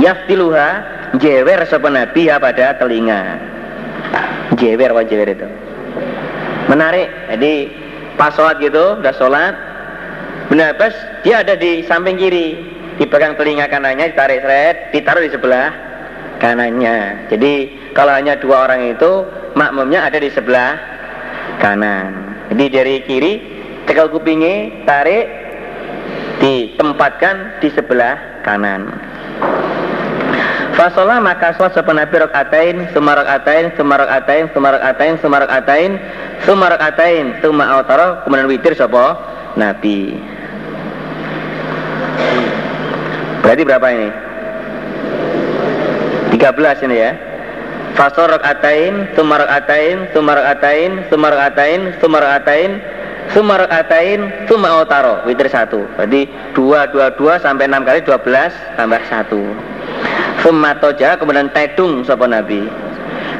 Yaftiluha jewer sepenapi ya pada telinga. Jewer apa jewer itu? Menarik. Jadi pas sholat gitu, udah sholat. Benar pas dia ada di samping kiri. Dipegang telinga kanannya, ditarik seret, ditaruh di sebelah kanannya. Jadi kalau hanya dua orang itu makmumnya ada di sebelah kanan. Jadi dari kiri tegal kupingnya tarik ditempatkan di sebelah kanan. Fasolah maka sholat sepen Nabi atain, sumarak atain, sumarak atain, sumarak atain, sumarak atain, sumarak atain, suma autaro, kemudian witir sopo Nabi. Berarti berapa ini? 13 ini ya. Fasor atain, sumar atain, sumar atain, sumar atain, sumar atain, sumar atain, summa otaro, witir satu. Jadi dua, dua, dua sampai enam kali dua belas tambah satu. Summa toja kemudian tedung sopan Nabi.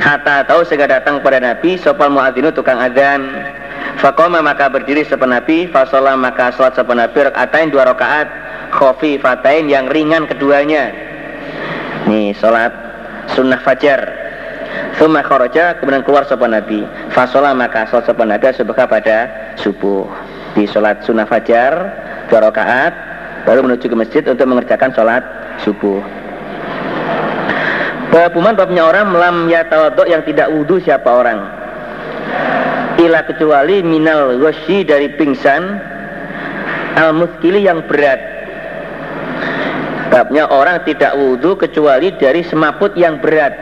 Hatta tahu sehingga datang kepada Nabi sopal muadzinu tukang adzan. Fakoma maka berdiri sopan Nabi, fasolah maka sholat sopan Nabi atain dua rakaat, khofi fatain yang ringan keduanya. Nih sholat sunnah fajar Thumma kharaja kemudian keluar sapa Nabi. Fasolah maka salat sapa Nabi subuh pada subuh. Di salat sunnah fajar dua rakaat baru menuju ke masjid untuk mengerjakan salat subuh. Babuman babnya orang melam yatawadok yang tidak wudhu siapa orang. Ila kecuali minal goshi dari pingsan Al muskili yang berat. Babnya orang tidak wudhu kecuali dari semaput yang berat.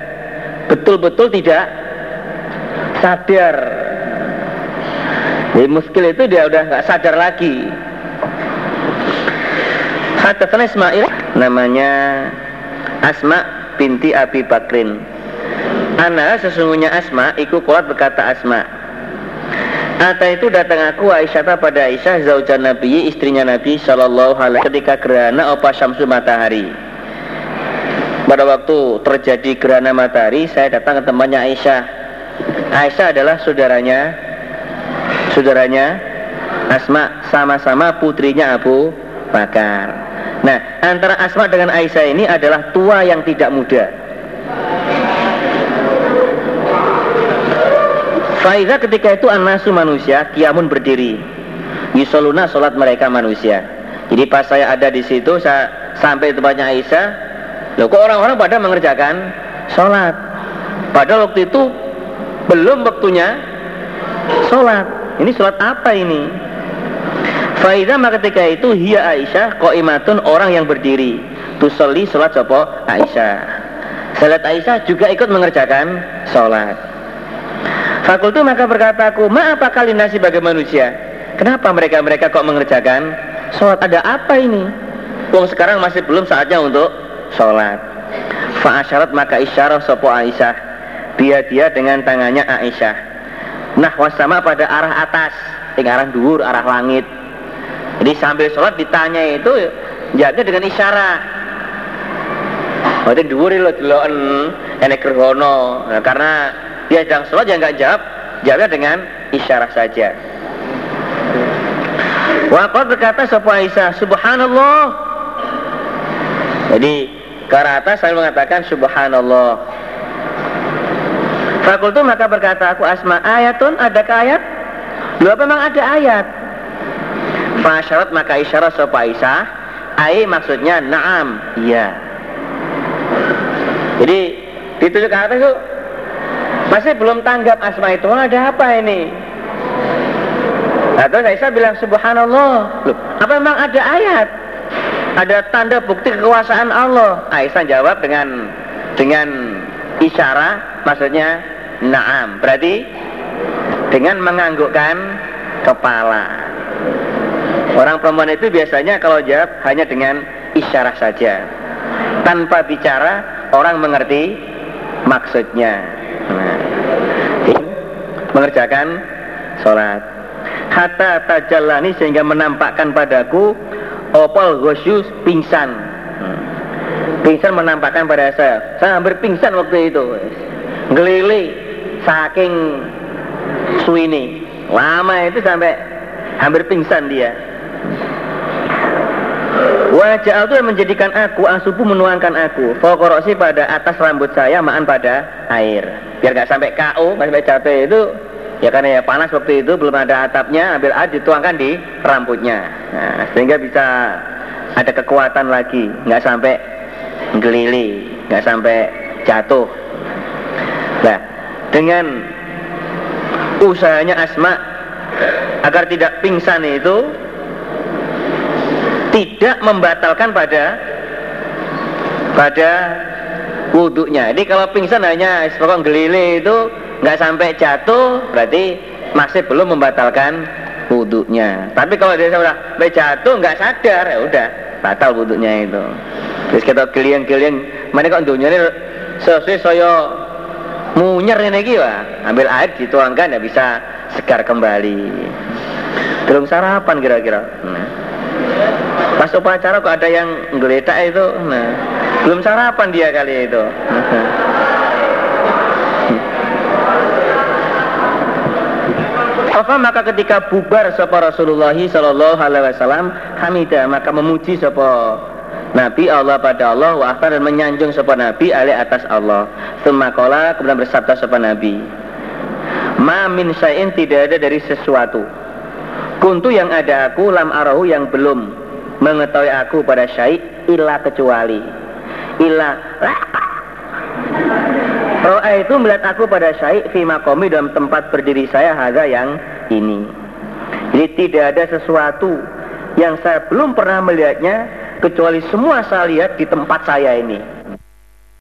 Betul-betul tidak sadar. Jadi muskil itu dia udah nggak sadar lagi. Hadatsana Ismail namanya Asma binti Abi Bakrin Ana sesungguhnya Asma Iku kuat berkata Asma. Ata itu datang aku Aisyah pada Aisyah Zaujan Nabi istrinya Nabi Shallallahu alaihi ketika gerhana opa syamsu matahari. Pada waktu terjadi gerhana matahari saya datang ke temannya Aisyah. Aisyah adalah saudaranya saudaranya Asma sama-sama putrinya Abu Bakar Nah, antara Asma dengan Aisyah ini adalah tua yang tidak muda. Faiza ketika itu anasu manusia, kiamun berdiri. Yusoluna sholat mereka manusia. Jadi pas saya ada di situ, saya sampai tempatnya Aisyah, loh kok orang-orang pada mengerjakan sholat. Padahal waktu itu belum waktunya sholat. Ini sholat apa ini? Faidah maka ketika itu hiya Aisyah imatun orang yang berdiri. Tusolli sholat sopo Aisyah. Salat Aisyah juga ikut mengerjakan sholat. Fakultu maka berkata aku, ma apa kali nasi bagi manusia? Kenapa mereka-mereka kok mengerjakan sholat? Ada apa ini? Wong sekarang masih belum saatnya untuk sholat. Fa'asyarat maka isyarah sopo Aisyah. Dia dia dengan tangannya Aisyah. Nah wasama pada arah atas, arah duhur, arah langit. Jadi sambil sholat ditanya itu jawabnya dengan isyarat. Berarti dhuwur lo deloken enek gerhono. Nah, karena dia sedang sholat ya nggak jawab, jawabnya dengan isyarat saja. Waqat berkata sapa Aisyah, Subhanallah. Jadi ke atas saya mengatakan Subhanallah. Fakultu maka berkata aku asma ayatun ada ayat? Apa memang ada ayat? Fasyarat maka isyarat sopa Aisyah Ai maksudnya naam. Iya. Jadi ditunjuk ke atas itu Masih belum tanggap asma itu Ada apa ini? Nah terus Aisyah bilang subhanallah. Loh, Apa memang ada ayat? Ada tanda bukti kekuasaan Allah. Aisyah jawab dengan Dengan isyarat Maksudnya naam. Berarti dengan menganggukkan kepala Orang perempuan itu biasanya kalau jawab hanya dengan isyarat saja. Tanpa bicara, orang mengerti maksudnya. Nah, mengerjakan sholat. Hatta tajalani sehingga menampakkan padaku opal gosyus pingsan. Hmm. Pingsan menampakkan pada saya. Saya hampir pingsan waktu itu. Gelili saking suini. Lama itu sampai hampir pingsan dia. Wajah itu yang menjadikan aku asupu menuangkan aku. Fokorosi pada atas rambut saya maan pada air. Biar gak sampai KO, gak sampai capek itu. Ya karena ya panas waktu itu belum ada atapnya Ambil air dituangkan di rambutnya. Nah, Sehingga bisa ada kekuatan lagi. Gak sampai gelili Gak sampai jatuh. Nah dengan usahanya Asma Agar tidak pingsan itu tidak membatalkan pada pada wudhunya. Jadi kalau pingsan hanya pokok gelile itu nggak sampai jatuh, berarti masih belum membatalkan wudhunya. Tapi kalau dia sudah sampai jatuh nggak sadar, ya udah batal wudhunya itu. Terus kita keliling-keliling, mana kok dunia ini sesuai saya munyer ini wah, ambil air dituangkan ya bisa segar kembali. Belum sarapan kira-kira. Nah. Pas upacara kok ada yang geletak itu, nah belum sarapan dia kali itu. Apa maka ketika bubar sapa Rasulullah sallallahu alaihi wasallam hamidah maka memuji sapa Nabi Allah pada Allah wa dan menyanjung sopan Nabi alih atas Allah. Semakola kemudian bersabda sopan Nabi. Ma min sayin tidak ada dari sesuatu. Kuntu yang ada aku lam arahu yang belum mengetahui aku pada syai illa kecuali illa Ro'a itu melihat aku pada syai fi makomi dalam tempat berdiri saya harga yang ini. Jadi tidak ada sesuatu yang saya belum pernah melihatnya kecuali semua saya lihat di tempat saya ini